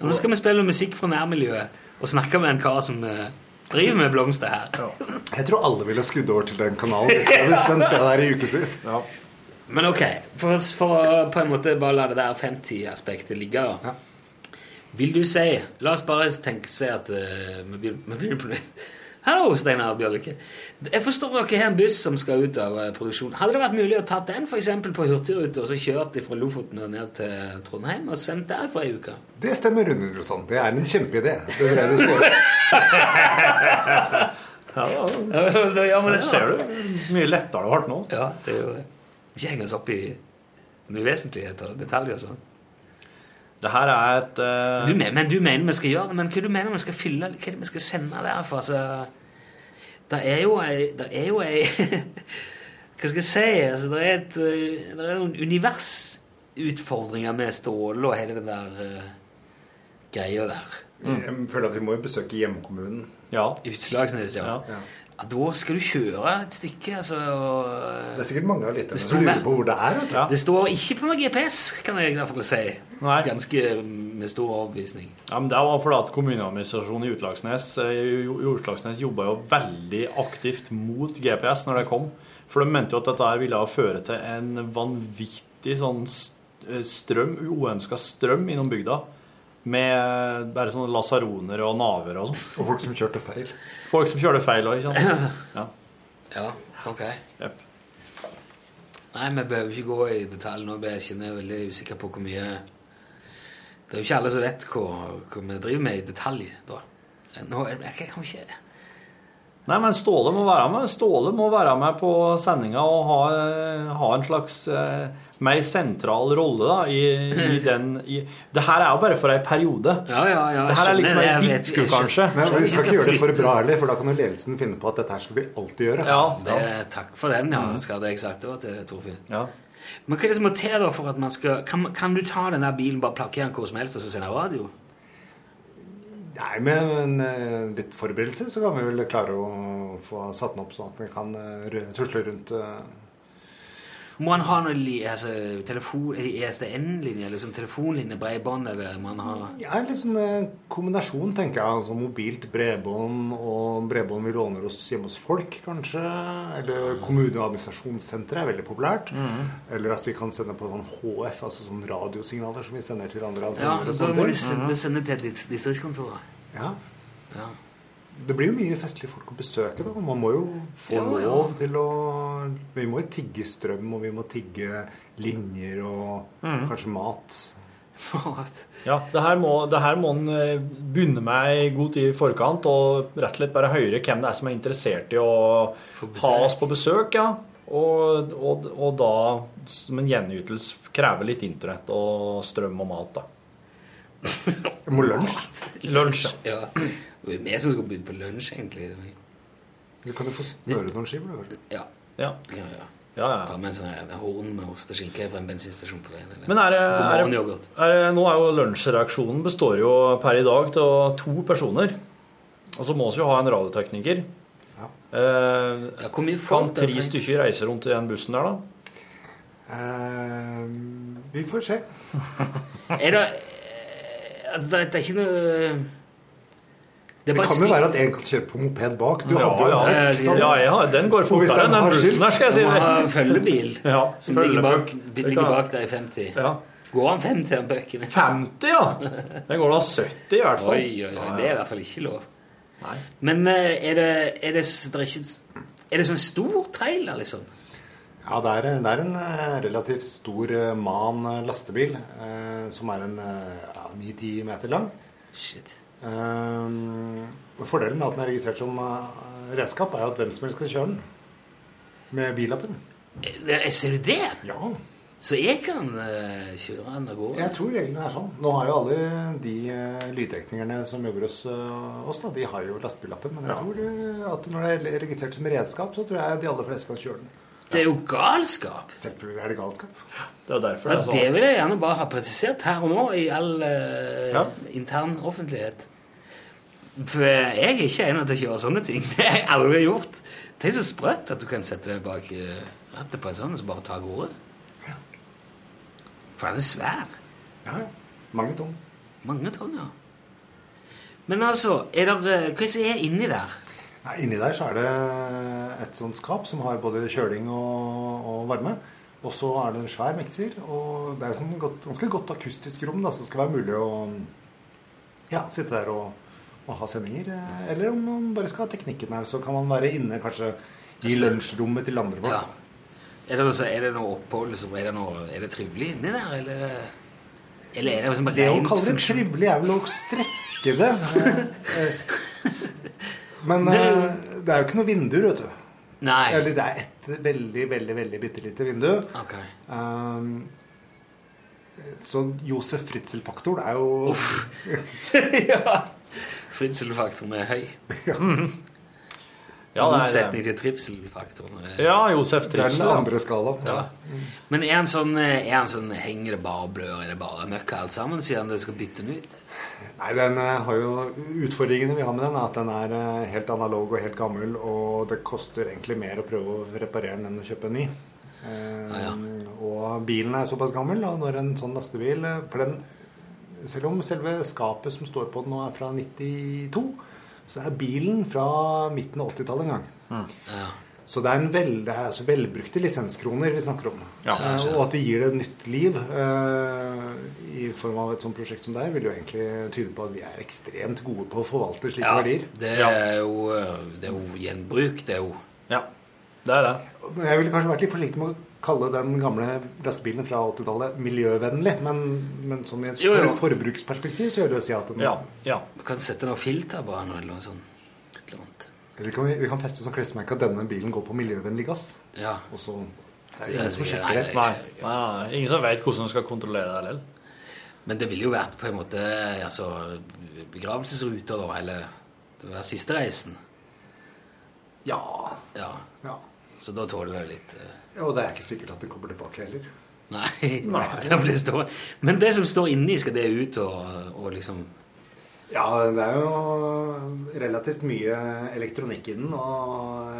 Og nå skal vi spille musikk fra nærmiljøet og snakke med en kar som eh, driver med blomster her. Jeg tror alle ville skrudd over til den kanalen hvis jeg hadde sendt det der i ukevis. ja. Men ok, for, for å på en måte bare la det der 50-aspektet ligge da. Vil du si La oss bare tenke seg at eh, vi begynner vi begynner på nytt. Hallo, Steinar Bjørlikke. Jeg forstår dere har en buss som skal ut av eh, produksjon. Hadde det vært mulig å ta den for eksempel på Hurtigrute og så kjørt fra Lofoten og ned til Trondheim og sendt der for ei uke? Det stemmer, Rune Nilsson. Det er en kjempeidé. Det tror jeg det. Ser du? Mye lettere det vært nå. Ja, det er jo det. Vi henger oss opp i noen vesentligheter og detaljer og sånn. Det her er et uh... Du, men, men du mener vi skal gjøre det, men hva du mener vi skal fylle Hva er det vi skal sende der for? Altså, det er jo ei Det er jo ei Hva skal jeg si? Altså, det er et eh, Det er noen universutfordringer med Ståle og hele den der uh, greia der. Jeg føler at vi må jo besøke hjemkommunen. Ja. Utslagsnes, ja. Ja. Ja. Da skal du kjøre et stykke, altså. og, Det er sikkert mange av lytterne Det som lurer på hvor det er. Altså. Ja. Det står ikke på noe GPS, kan jeg i hvert fall si. Nei. Ganske med stor overbevisning. Ja, men Det var fordi at kommuneadministrasjonen i Utslagsnes eh, i jobba jo veldig aktivt mot GPS når det kom. For de mente jo at dette ville føre til en vanvittig sånn st- strøm, uønska strøm innom bygda. Med bare sånne lasaroner og naver og sånn. Og folk som kjørte feil. Folk som kjørte feil òg, ikke sant. Ja. Ja, ok. Yep. Nei, vi behøver ikke gå i detalj nå. Jeg kjenner jeg veldig usikker på hvor mye Det er jo ikke alle som vet hva, hva vi driver med i detalj. da. Nå, jeg, jeg kan ikke Nei, men Ståle må være med. Ståle må være med på sendinga og ha, ha en slags eh, mer sentral rolle da, i, i den i, Det her er jo bare for ei periode. Ja, ja, ja. Det her er liksom ei det, skjønner- kanskje. Men vi skal ikke gjøre det for bra heller, for da kan jo ledelsen finne på at dette her skal vi alltid gjøre. Ja, Det, takk for den, ja. Skal det jeg sagt òg til Torfinn. ja. Men hva er det som må til da for at man skal Kan, kan du ta den der bilen, bare plakkere den hvor som helst og så sende radio? Nei, med en, eh, litt forberedelse så kan vi vel klare å få satt den opp sånn at den kan eh, tusle rundt eh, Må han ha noe li, altså, telefon, ESDN-linje, eller sånn telefonlinje, bredbånd, eller må han ha Ja, en litt sånn eh, kombinasjon, tenker jeg. Altså mobilt bredbånd og bredbånd vi låner oss hjemme hos folk, kanskje. Eller kommune- og administrasjonssenteret er veldig populært. Eller at vi kan sende på sånn HF, altså sånn radiosignaler som vi sender til andre Ja, da må vi sende, sende til dis- distriktskontoret. Ja. Ja. Det blir jo mye festlige folk å besøke, da. Man må jo få Ja, ja. lov til å Vi må jo tigge strøm, og vi må tigge linjer og Mm. kanskje mat. Ja, det her må, det her må en eh, begynne med i god tid i forkant, og rett og slett bare høre hvem det er som er interessert i å ha oss på besøk. ja. Og, og, og da, som en gjenytelse, kreve litt internett og strøm og mat. da. Jeg Må lunsj. Lunsj, ja. Ja. var er vi som skal begynne på lunsj, egentlig. Du kan jo få smøre noen skiver. du. Ja. Ja. ja, ja. Ja, ja. Ta med en sånn horn med osteskinke fra en bensinstasjon på veien. eller- Men er det, er det, er det, nå er jo lunsjreaksjonen består jo per i dag av to personer. Og så må vi jo ha en radiotekniker. Ja. Eh, Ja, kan tre stykker reise rundt i den bussen der, da? Eh, vi får se. Er det eh, Altså, det er ikke noe Det Det kan jo være at en kan kjøre på moped bak. Du Ja, hadde jo ja. Eh. Ja, ja, den går fortere enn den bussen her, skal jeg si Du må ha følgebil Ja, som ligger bak, ligger bak deg i 50. Ja. Går han 50 av bøkene? 50, ja! Den går da 70 i hvert fall. Oi, oi, oi. Det er i hvert fall ikke lov. Nei. Men eh, er det, er det, det er ikke, er det sånn stor trailer, liksom? Ja, det er, det er en eh, relativt stor MAN lastebil eh, som er en eh, ja, 9-10 meter lang. Shit. Eh, fordelen med at den er registrert som eh, redskap, er jo at hvem som helst kan kjøre den. Med billappen. Eh, Ser du det? Ja. Så jeg kan uh, kjøre den av gårde? Jeg tror reglene er sånn. Nå har jo alle de uh, lydteknikerne som jobber hos uh, oss, da, de har jo lastebillappen. Men jeg tror det, at når det er registrert som redskap, så tror jeg de aller fleste kan kjøre den. Det er jo galskap. Selvfølgelig er det galskap. Det er derfor Ja, det det vil jeg gjerne bare ha presisert her og nå, i all eh, Ja. intern offentlighet. For jeg er ikke en til å kjøre sånne ting. Det har jeg aldri gjort. Det er så sprøtt at du kan sette deg bak eh, rattet på en sånn og så bare ta av gårde. For den er svær. Ja, ja. Mange tonn. Mange tonn, ja. Men altså, er det, eh, hva er det som er inni der? Nei, inni der så er det et sånt skap som har både kjøling og, og varme. Og så er det en svær mekser, og det er et sånn godt, ganske godt akustisk rom, da, så det skal være mulig å ja, sitte der og, og ha sendinger. Eller om man bare skal ha teknikken her, så kan man være inne kanskje i lunsjrommet til andre folk. Ja. Er det, altså, er det noe opphold? Liksom, Er det, noe, er det trivelig inni der, eller, eller er det liksom Det å rent kalle det trivelig er vel å strekke det. Eh, det, Men eh, det er jo ikke noe vinduer, vet du. Nei. Eller det er et veldig, veldig veldig bitte lite vindu. Ok. Um, så Josef Fritzel-faktoren er jo Uff. ja. Fritzel-faktoren er høy. Ja, Ja, det motsetning til trivselfaktoren. Ja, Josef Det er den Trivsel. ja. andre skalaen. Ja. Men er han sånn, er han sånn Henger det bare blør? Er det bare møkk alt sammen? siden det skal bytte den ut? Nei, den eh, har jo Utfordringene vi har med den, er at den er eh, helt analog og helt gammel, og det koster egentlig mer å prøve å reparere den enn å kjøpe en ny. Eh, Ah, ja. Og bilen er såpass gammel, og når en sånn lastebil eh, For den Selv om selve skapet som står på den nå er fra 92, så er bilen fra midten av 80-tallet en gang. Ja. Så det er, en vel, det er altså velbrukte lisenskroner vi snakker om. Ja, Eh, og at vi gir det et nytt liv eh, i form av et sånt prosjekt som det er, vil jo egentlig tyde på at vi er ekstremt gode på å forvalte slike ja. verdier. Det er, jo, det er jo gjenbruk. Det er jo Ja, det er det. Men Jeg ville kanskje vært litt forsiktig med å kalle den gamle lastebilen fra 80-tallet miljøvennlig, men, men sånn i et Jo, jo. forbruksperspektiv så gjør det å si at den Ja, ja. Du kan sette noe filter på den eller noe sånt. Et eller annet. Eller kan vi, vi kan feste som klesmerke at denne bilen går på miljøvennlig gass. Ja. Og så Det er ingen som sjekker det. Nei, nei, nei. Ingen som vet hvordan du skal kontrollere det heller. Men det ville jo vært på en måte altså, begravelsesruter, da, eller det være siste reisen. Ja. Ja. ja. Så da tåler det litt Ja, Og det er ikke sikkert at den kommer tilbake heller. Nei. det blir stå. Men det som står inni, skal det ut og, og liksom Ja, det er jo relativt mye elektronikk i den, og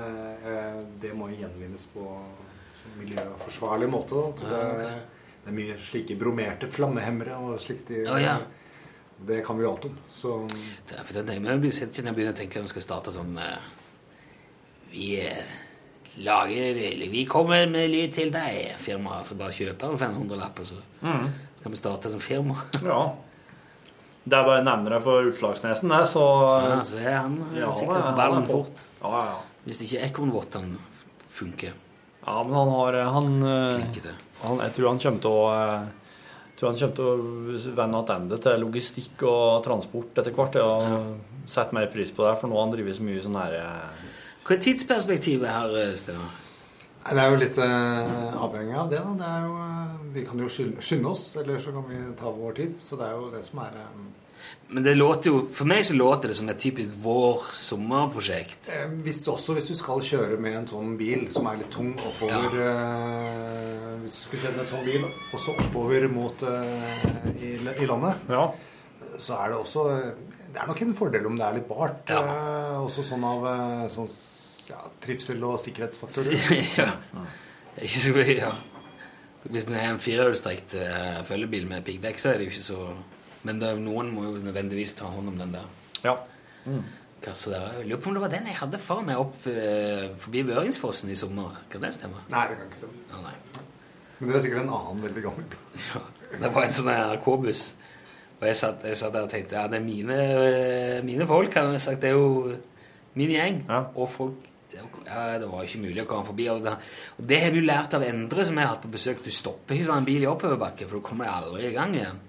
eh, det må jo gjenvinnes på miljøforsvarlig måte. Da. Så det, det er mye slike bromerte flammehemmere og slikt. i- oh, ja. Det kan vi jo alt om. Så Det er for det, men jeg blir sitter når jeg begynner å tenke om vi skal starte sånn eh, Vi eh, lager eller Vi kommer med lyd til deg, firma. Så bare kjøper en 500-lapp, og så kan vi starte som firma. Ja. Det er bare å nevne det for Utslagsnesen, det, så Ja, så er han eh, Ja, sikkert på ballen er fort. Ja, ja. Hvis ikke ekornvottene funker. Ja, men han har Han, eh, han Jeg tror han kommer til å eh, jeg tror han kommer til å vende tilbake til logistikk og transport etter hvert. Og sette mer pris på det, for nå har han drevet så mye sånn her eh, Hva er tidsperspektivet her, eh, Steinar? Det er jo litt eh, avhengig av det. da. Det er jo, eh, vi kan jo skynde, skynde oss, eller så kan vi ta vår tid. Så det er jo det som er eh, Men det låter jo, for meg så låter det som et typisk vår-sommerprosjekt. eh, hvis, Også hvis du skal kjøre med en sånn bil som er litt tung oppover eh, Hvis du skulle kjøre med en sånn bil også oppover mot eh, i, i landet, Ja. så er det også Det er nok en fordel om det er litt bart. Ja. eh, også sånn av sånn, ja, trivsel og sikkerhetsfaktorer. ja. Ikke så mye, ja. Hvis vi har en firehjulstrekt uh, følgebil med piggdekk, så er det jo ikke så Men er- noen må jo nødvendigvis ta hånd om den der ja. kassa der. Jeg lurer på om det var den jeg hadde for meg opp uh, forbi Børingsfossen i sommer. Kan det stemme? Nei, det kan ikke stemme. Ah, nei. Men det er sikkert en annen veldig gammel bil. Ja, det var en sånn NRK-buss. Og jeg satt, jeg satt der og tenkte ja, det er mine, eh, mine folk. kan jeg sagt. Det er jo min gjeng. Ja. Og folk ja, Det var ikke mulig å komme forbi. Og det, og det har vi jo lært av Endre, som jeg har hatt på besøk. Du stopper ikke sånn en bil i oppoverbakke, for du kommer aldri i gang igjen.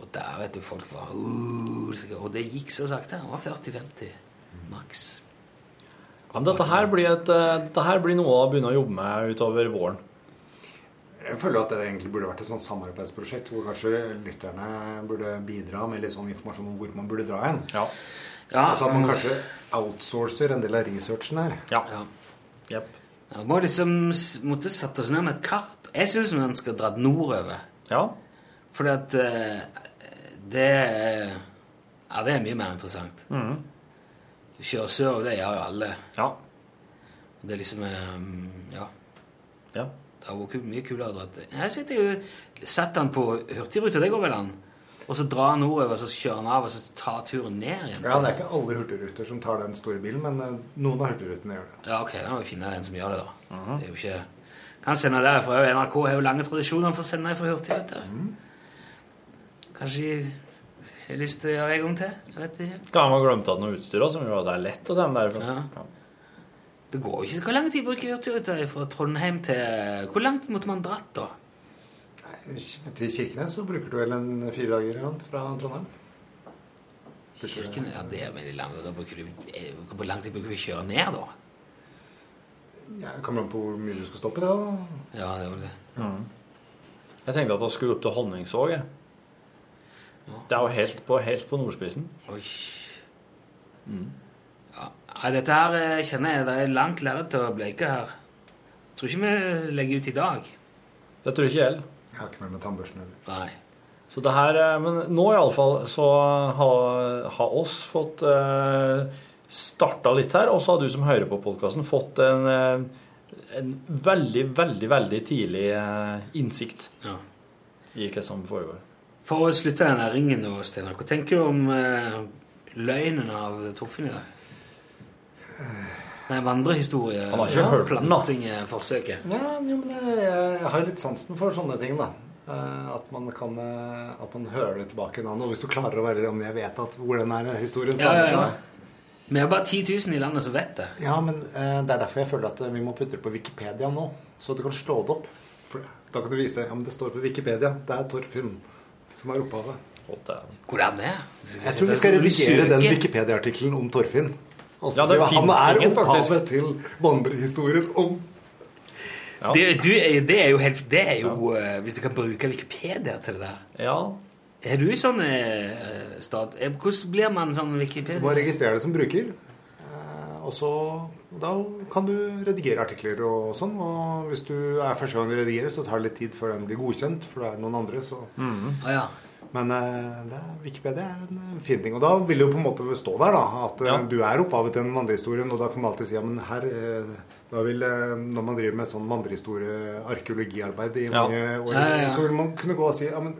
Og der, vet du, folk var uh, Og det gikk så sakte. Det var 40-50 maks. Men dette her, blir et, eh, dette her blir noe å begynne å jobbe med utover våren. Jeg føler at det egentlig burde vært et sånt samarbeidsprosjekt hvor kanskje lytterne burde bidra med litt sånn informasjon om hvor man burde dra hen. Ja. Ja, Altså at man kanskje outsourcer en del av researchen her. Ja. ja. Yep. Ja, må liksom måtte sette oss ned med et kart. Jeg syns man skal dra nordover. Ja. Fordi at uh, det Ja, det er mye mer interessant. Mm. Du kjører sørover, det gjør jo alle. Ja. Det er liksom um, Ja. Ja. Det hadde vært mye kulere å dra til Jeg sitter jo Sett han på Hurtigruta, det går vel an? Og så drar han nordover, så kjører han av, og så tar turen ned igjen. Ja, Det er ikke alle hurtigruter som tar den store bilen, men eh, noen av hurtigrutene gjør det. Ja, ok, da må vi finne en som gjør det, da. Det er jo ikke Kan sende derfra. NRK har jo lange tradisjoner for å sende fra Hurtigruta. Kanskje de har lyst til å gjøre det en gang til? Jeg vet ikke. Kan man ha glemt at noe utstyr også, som gjør at det er lett å sende derfra. Ja. Det går jo ikke. så lang tid å bruke Hurtigruta fra Trondheim til Hvor langt måtte man dratt, da? Til Kirkenes så bruker du vel en fire dager eller noe fra Trondheim. Kirken, ja, det er veldig langt. Da bruker du, eh, hvor lang tid bruker vi å kjøre ned, da? Ja, det kommer an på hvor mye du skal stoppe. da. Ja, det var det. Jeg tenkte at vi skulle opp til Honningsvåg. Ja. Det er jo helt på, helt på nordspissen. Oi. Ja. Nei, dette her eh, kjenner jeg det er langt lerret å bleike her. Tror ikke vi legger ut i dag. Det tror ikke jeg heller. Jeg har ikke med meg tannbørsten heller. Nei. Så det her, eh, Men nå iallfall så har, har oss fått eh, starta litt her, og så har du som hører på podkasten, fått en, eh, en veldig, veldig, veldig tidlig eh, innsikt Ja. i hva som foregår. For å slutte denne ringen nå, Steinar, hva tenker du om eh, løgnen av Torfinn i dag? Nei, vandrehistorie. Han har ikke hørt den, da. Planting-forsøket. Ja, jo, men jeg, jeg har litt sansen for sånne ting, da. Eh, At man kan eh, At man hører det tilbake en annen. Og hvis du klarer å være om jeg vet at hvor den er historien Ja, ja, stammer ja. Vi har bare 10 000 i landet som vet det. Ja, men eh, det er derfor jeg føler at vi må putte det på Wikipedia nå. Så du kan slå det opp. For da kan du vise ja, men det står på Wikipedia. Det er Torfinn som er opphavet. Og det, Hvor er det? Jeg tror vi skal redigere den Wikipedia-artikkelen om Torfinn. Og så Ja, det han er opphavet til vandrehistorien om Det, du, det er jo helt Det er jo ja. Hvis du kan bruke Wikipedia til det der. ja. Er du sånn eh, stat... eh, Hvordan blir man sånn Wikipedia? Du må registrere det som bruker. eh, Og så Da kan du redigere artikler og sånn. Og hvis du er første gang du redigerer, så tar det litt tid før den blir godkjent, for det er noen andre, så Å ja. Men eh, det Wikipedia er en eh, fin ting. Og da vil det jo på en måte stå der, da. At eh, Ja. du er opphavet til den vandrehistorien. Og da kan man alltid si ja, men her da vil, Når man driver med sånn vandrehistorie-arkeologiarbeid i Ja. mange år, Ja, ja, ja. så vil man kunne gå og si ja, men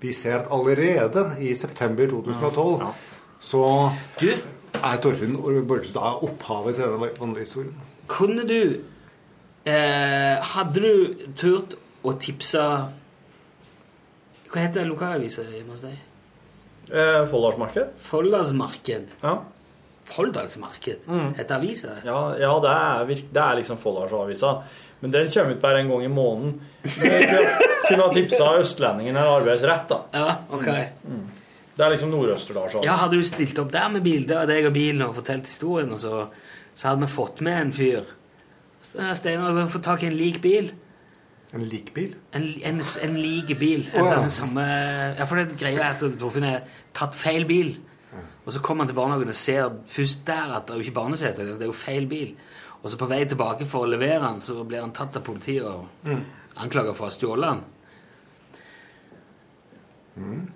vi ser at allerede i september 2012 Ja. så Du, er Torfinn Borchhus opphavet til denne vandrehistorien. kunne du eh, Hadde du turt å tipse Hva heter lokalavisa hjemme hos deg? Eh, Folldalsmarked? Folldalsmarked. Ja. Folldalsmarked? Heter avisa? Ja, ja det, er, virk- det er liksom Folldalsavisa. Men den kommer ut bare en gang i måneden. Kunne- ha tipsa Østlendingen en Arbeidsrett, da. Ja, ok. Det er liksom Nord-Østerdalsavisa. Ja, Hadde du stilt opp der med bilde av deg og bilen og fortalt historien, og så, så hadde vi fått med en fyr Steinar, få tak i en lik bil. En likbil. En, en, en likebil. Å, ja. samme, ja, for det greia er at Torfinn har tatt feil bil. Og så kommer han til barnehagen og ser først der at det er jo ikke barnesete, det er jo feil bil. Og så på vei tilbake for å levere han, så blir han tatt av politiet og Mm. anklaget for å ha stjålet den.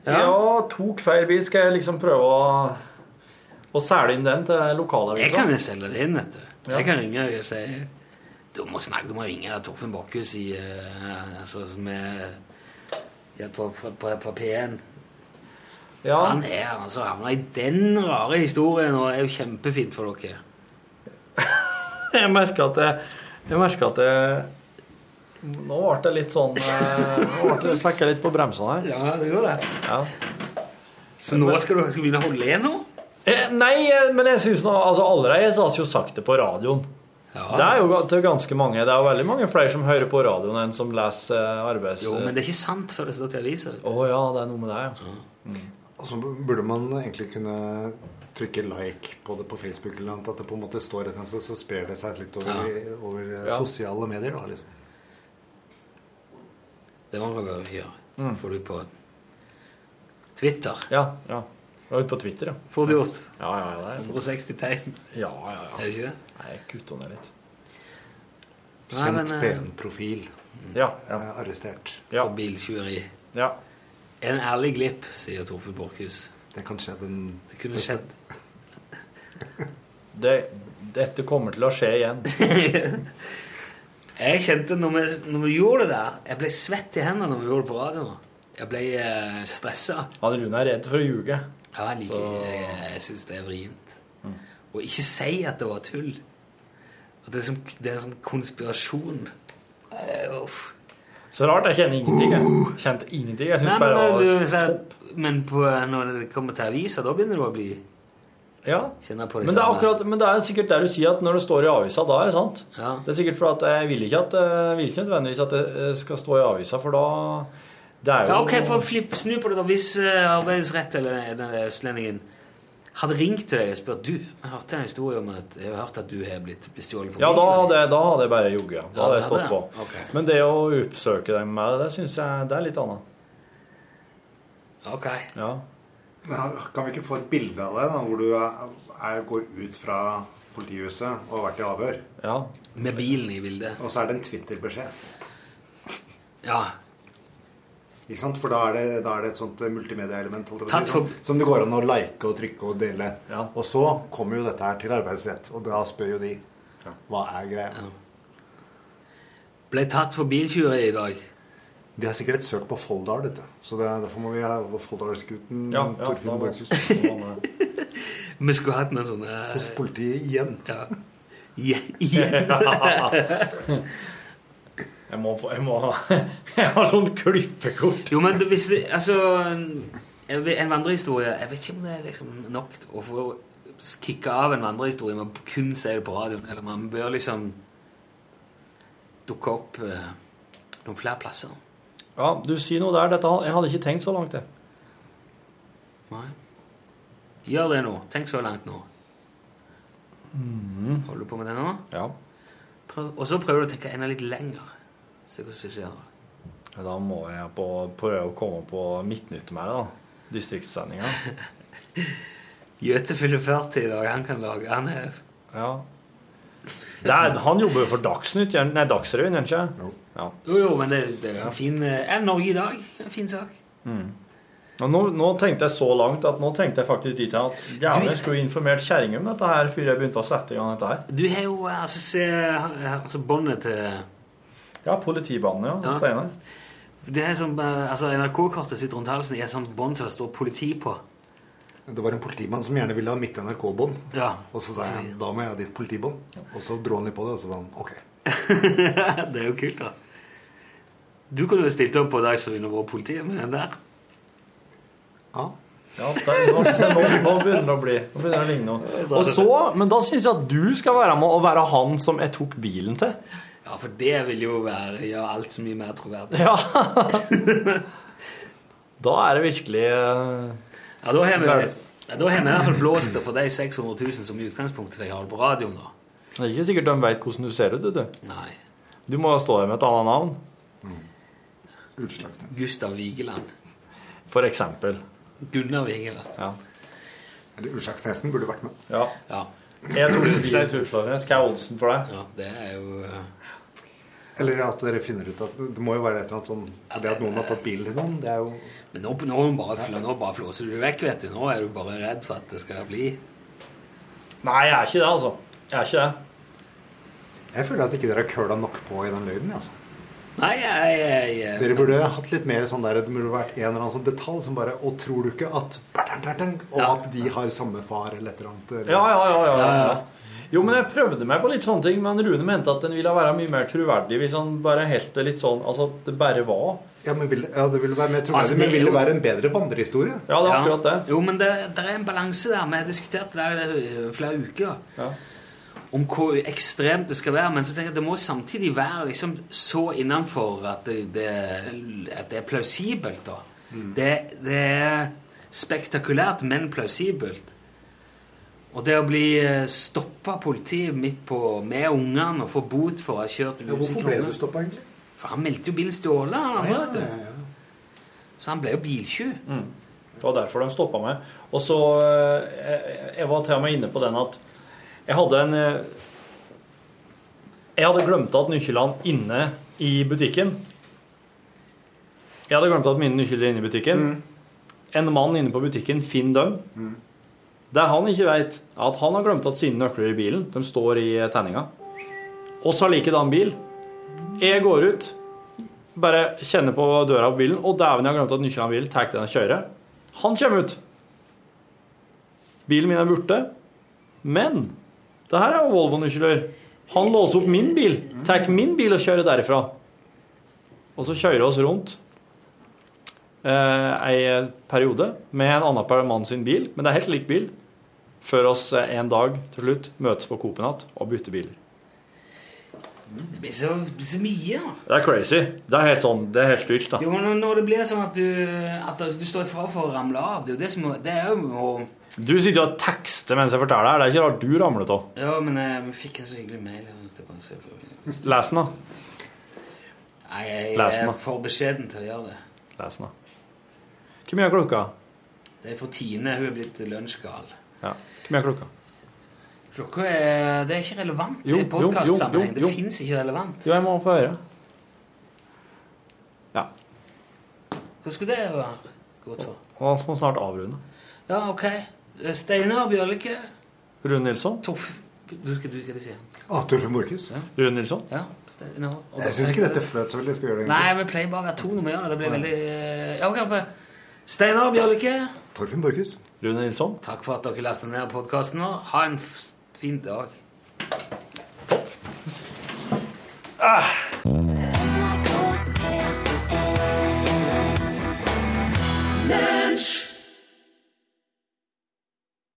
Ja, tok feil bil. Skal jeg liksom prøve å, å selge inn den til Jeg kan selge det inn, vet du. Ja. Jeg kan ringe og si Du må snakke, du må ringe Torfinn Borchhus i uh, altså, med på, på, på, på P1. Ja, Han er altså havna i den rare historien, og det er jo kjempefint for dere. jeg merker at jeg, jeg merker at jeg Nå ble det litt sånn eh, Nå det, fikk jeg litt på bremsene her. Ja, det gjorde det. Ja. Så nå skal du, skal du begynne å holde igjen nå? Eh, nei, eh, men jeg syns nå altså, Allerede så har vi jo sagt det på radioen. Ja. Det er jo til ganske mange. Det er jo veldig mange flere som hører på radioen enn som leser eh, arbeids... Jo, men det er ikke sant før det står til avisa. Å oh, ja, det er noe med det, ja. Og så burde man egentlig kunne trykke like på det på Facebook eller noe, at det på en måte står et eller annet, så, sprer det seg litt over, over eh, Ja. sosiale medier. Da, liksom. Det må man bare gjøre. Får du på Twitter. Ja, ja. Du var ute på Twitter, ja. Får du gjort. Ja, ja, ja. Det er, 160 tegn. ja, ja, Er det ikke det? Nei, jeg kutter ned litt. Kjent eh, PN-profil Ja, ja. eh, arrestert. Ja. For biltyveri. ja. En ærlig glipp, sier Torfinn Borchhus. Det kan skje den Det kunne skjedd. Det, dette kommer til å skje igjen. Jeg kjente når vi, når vi gjorde det der Jeg ble svett i hendene når vi gjorde det på radioen. Jeg ble eh, stressa. Han Rune er redd for å ljuge. Ja, jeg, liker, Så- jeg, jeg syns det er vrient. Og ikke si at det var tull. At det er som, det er som konspirasjon. Uh. Så rart. Jeg kjenner ingenting. Jeg kjente ingenting. Jeg syns bare eh, det var så, men på, når det kommer til avisa, da begynner du å bli Ja. kjenne på det Men det, er akkurat, men det er sikkert der du sier at når det står i avisa, da er det sant. Ja. Det er sikkert for at jeg vil ikke, at, jeg vil ikke nødvendigvis at det eh, skal stå i avisa, for da Det er jo Ja, ok, for å snu på det da. Hvis uh, Arbeidsrett eller den østlendingen hadde ringt til deg og spurt Du, jeg hørte en historie om at jeg har hørt at du har blitt bestjålet for Ja, da bilkjøring». hadde, da hadde jeg bare jogget. Ja. Da hadde jeg stått på. Okay. Men det å oppsøke dem med det, det syns jeg det er litt annet. Ok. Ja. Men Kan vi ikke få et bilde av det, da, hvor du er, er, går ut fra politihuset og har vært i avhør? ja. Med bilen i bildet. Og så er det en Twitter-beskjed. Ja. Ikke sant? For da er det, da er det et sånt Tatt si, for- som- det går an å like og trykke og dele. Ja. Og så kommer jo dette her til arbeidsrett, og da spør jo de hva er greia. Ble tatt for biltjuveri i dag. De har sikkert et søk på Folldal, vet du. Så det, derfor må vi ha Folldalsgutten Ja, ja, Torfinn Borchhus. Vi skulle hatt noe sånne hos politiet igjen. ja. Ja, igjen. Jeg må få Jeg må Jeg har sånn klippekort. Jo, men hvis det, Altså En, en vandrehistorie Jeg vet ikke om det er liksom nok å få kicke av en vandrehistorie med å kun si det på radioen. Eller man bør liksom dukke opp eh, noen flere plasser. Ja, du sier noe der. Dette, jeg hadde ikke tenkt så langt, det. Nei. Gjør det nå. Tenk så langt nå. Holder du på med det nå? Ja. Prøv, og så prøver du å tenke enda litt lenger. Se hva som skjer da. Da må jeg på, prøve å komme på Midtnytt med det, da. Distriktssendinga. Gjøte fyller 40 i dag. Han kan lage Han er Ja. Det er, han jobber jo for Dagsnytt, nei, Dagsrevyen, gjør han ikke? Jo. Ja. Jo, jo, men det, det er en fin eh, Er Norge i dag? En fin sak. Mm. nå, nå tenkte jeg så langt at nå tenkte jeg faktisk dit at gjerne Du- skulle informert kjerringa om dette her før jeg begynte å sette i gang dette her. Du har jo altså, se, altså båndet til Ja, politibanen, ja. Ja. Steinar. Det er som, eh, altså NRK-kortet sitt rundt halsen i et sånt bånd som det står politi på. Det var en politimann som gjerne ville ha mitt NRK-bånd. Ja. Og så sa jeg da må jeg ha ditt politibånd. Og så dro han litt på det, og så sa han ok. det er jo kult, da. Du kunne jo stilt opp på Dagsrevyen og vært politi med den der. Ja. Ja, der, nå, nå, nå begynner det å bli Nå begynner det å ligne noe. Og så, Men da syns jeg at du skal være med og være han som jeg tok bilen til. Ja, for det vil jo være gjøre alt så mye mer troverdig. Ja. Da er det virkelig uh, Ja, da har vi, ja, da har vi i hvert fall blåst det for de 600 000 som i utgangspunktet fikk ha på radioen. da. Det er ikke sikkert de veit hvordan du ser ut. Du Nei. Du må stå der med et annet navn. Utslagsnes. Gustav Vigeland. For eksempel. Gunnar Vigeland. Ja. Eller Utslagsnesen burde vært med. ja. Ja. Jeg tror Utslagsnes. Hva er oddsen for deg? ja, det er jo eh, Eller at dere finner ut at det må jo være et eller annet sånn Fordi at noen har tatt bilen til noen, det er jo Men nå, nå, bare, nå bare flåser du vekk, vet du. Nå er du bare redd for at det skal bli Nei, jeg er ikke det, altså. Jeg er ikke det. Jeg føler at ikke dere har køla nok på i den løgnen. Altså. Nei, jeg, jeg, jeg Dere burde hatt litt mer sånn der Det burde vært en eller annen sånn detalj som bare Og tror du ikke at Og at de har samme far eller et eller annet. Eller, Ja, ja, ja, ja, Ja, ja. Jo, men jeg prøvde meg på litt sånne ting, men Rune mente at den ville være mye mer troverdig hvis han bare helt det litt sånn Altså at det bare var Ja, men vil, ja, det ville være mer troverdig, Altså, men ville jo- være en bedre vandrehistorie? Ja, det er Ja. akkurat det. Jo, men det, det er en balanse der. Vi har diskutert det flere uker. Ja. Om hvor ekstremt det skal være. Men så tenker jeg at det må samtidig være liksom så innenfor at det, det, at det er plausibelt. da. Det, det er spektakulært, men plausibelt. Og det å bli stoppa av politiet midt på med ungene og få bot for å ha kjørt Ja, hvorfor ble du stoppa, egentlig? For han meldte jo bilen stjålet. han, Ja, ja, ja. Så han ble jo biltjuv. Det var derfor de stoppa meg. Og så eh, jeg- Jeg var til og med inne på den at jeg hadde en eh, Jeg hadde glemt at nøklene inne i butikken. Jeg hadde glemt at mine nøkler er inne i butikken. En mann inne på butikken finner dem. Det han ikke vet, er at han har glemt at sine nøkler i bilen. De står i tenninga. Oss har likedan bil. Jeg går ut, bare kjenner på døra på bilen, og dæven, jeg har glemt at nøklene i bilen. Tar den og kjører. Han kommer ut. Bilen min er borte. Men det her er jo Volvo-nøkler. Han låser opp min bil, tar min bil og kjører derifra. Og så kjører vi oss rundt ei periode med en annen mann sin bil, men det er helt lik bil, før oss eh, en dag til slutt møtes på Coop og bytter biler. Det blir så, så mye, da. Det er crazy. Det er helt sånn, det er helt styrt, da. Jo, men når det blir sånn at du, at du står i fare for å ramle av Det er jo det som Det er jo å Du sitter og tekster mens jeg forteller her. Det er ikke rart du ramler av. Ja, men jeg fikk en så hyggelig mail. Les den, da. Nei, jeg, jeg er for beskjeden til å gjøre det. Les den, da. Hvor mye er klokka? Det er for Tine. Hun er blitt lunsjgal. Ja. Hvor mye er klokka? Klokka er Det er ikke relevant Jo, i podkastsammenheng. Det fins ikke relevant. Jo, jeg må få høre. Ja. Hva skulle det være godt for? Han må snart avrunde. Ja, ok. Steinar Bjørlikke. Rune Nilsson? Toff Du skal du, hva du sier Ah, Torfinn Borchhus. Rune Nilsson? Ja, Steinar. Jeg syns ikke dette flaut, så veldig. Nei, vi pleier bare å være to når vi gjør det. Det blir veldig Ja, ok. Steinar Bjørlikke. Torfinn Borchhus. Rune Nilsson? takk for at dere leste ned podkasten nå. Ha en f- fin dag. Ah,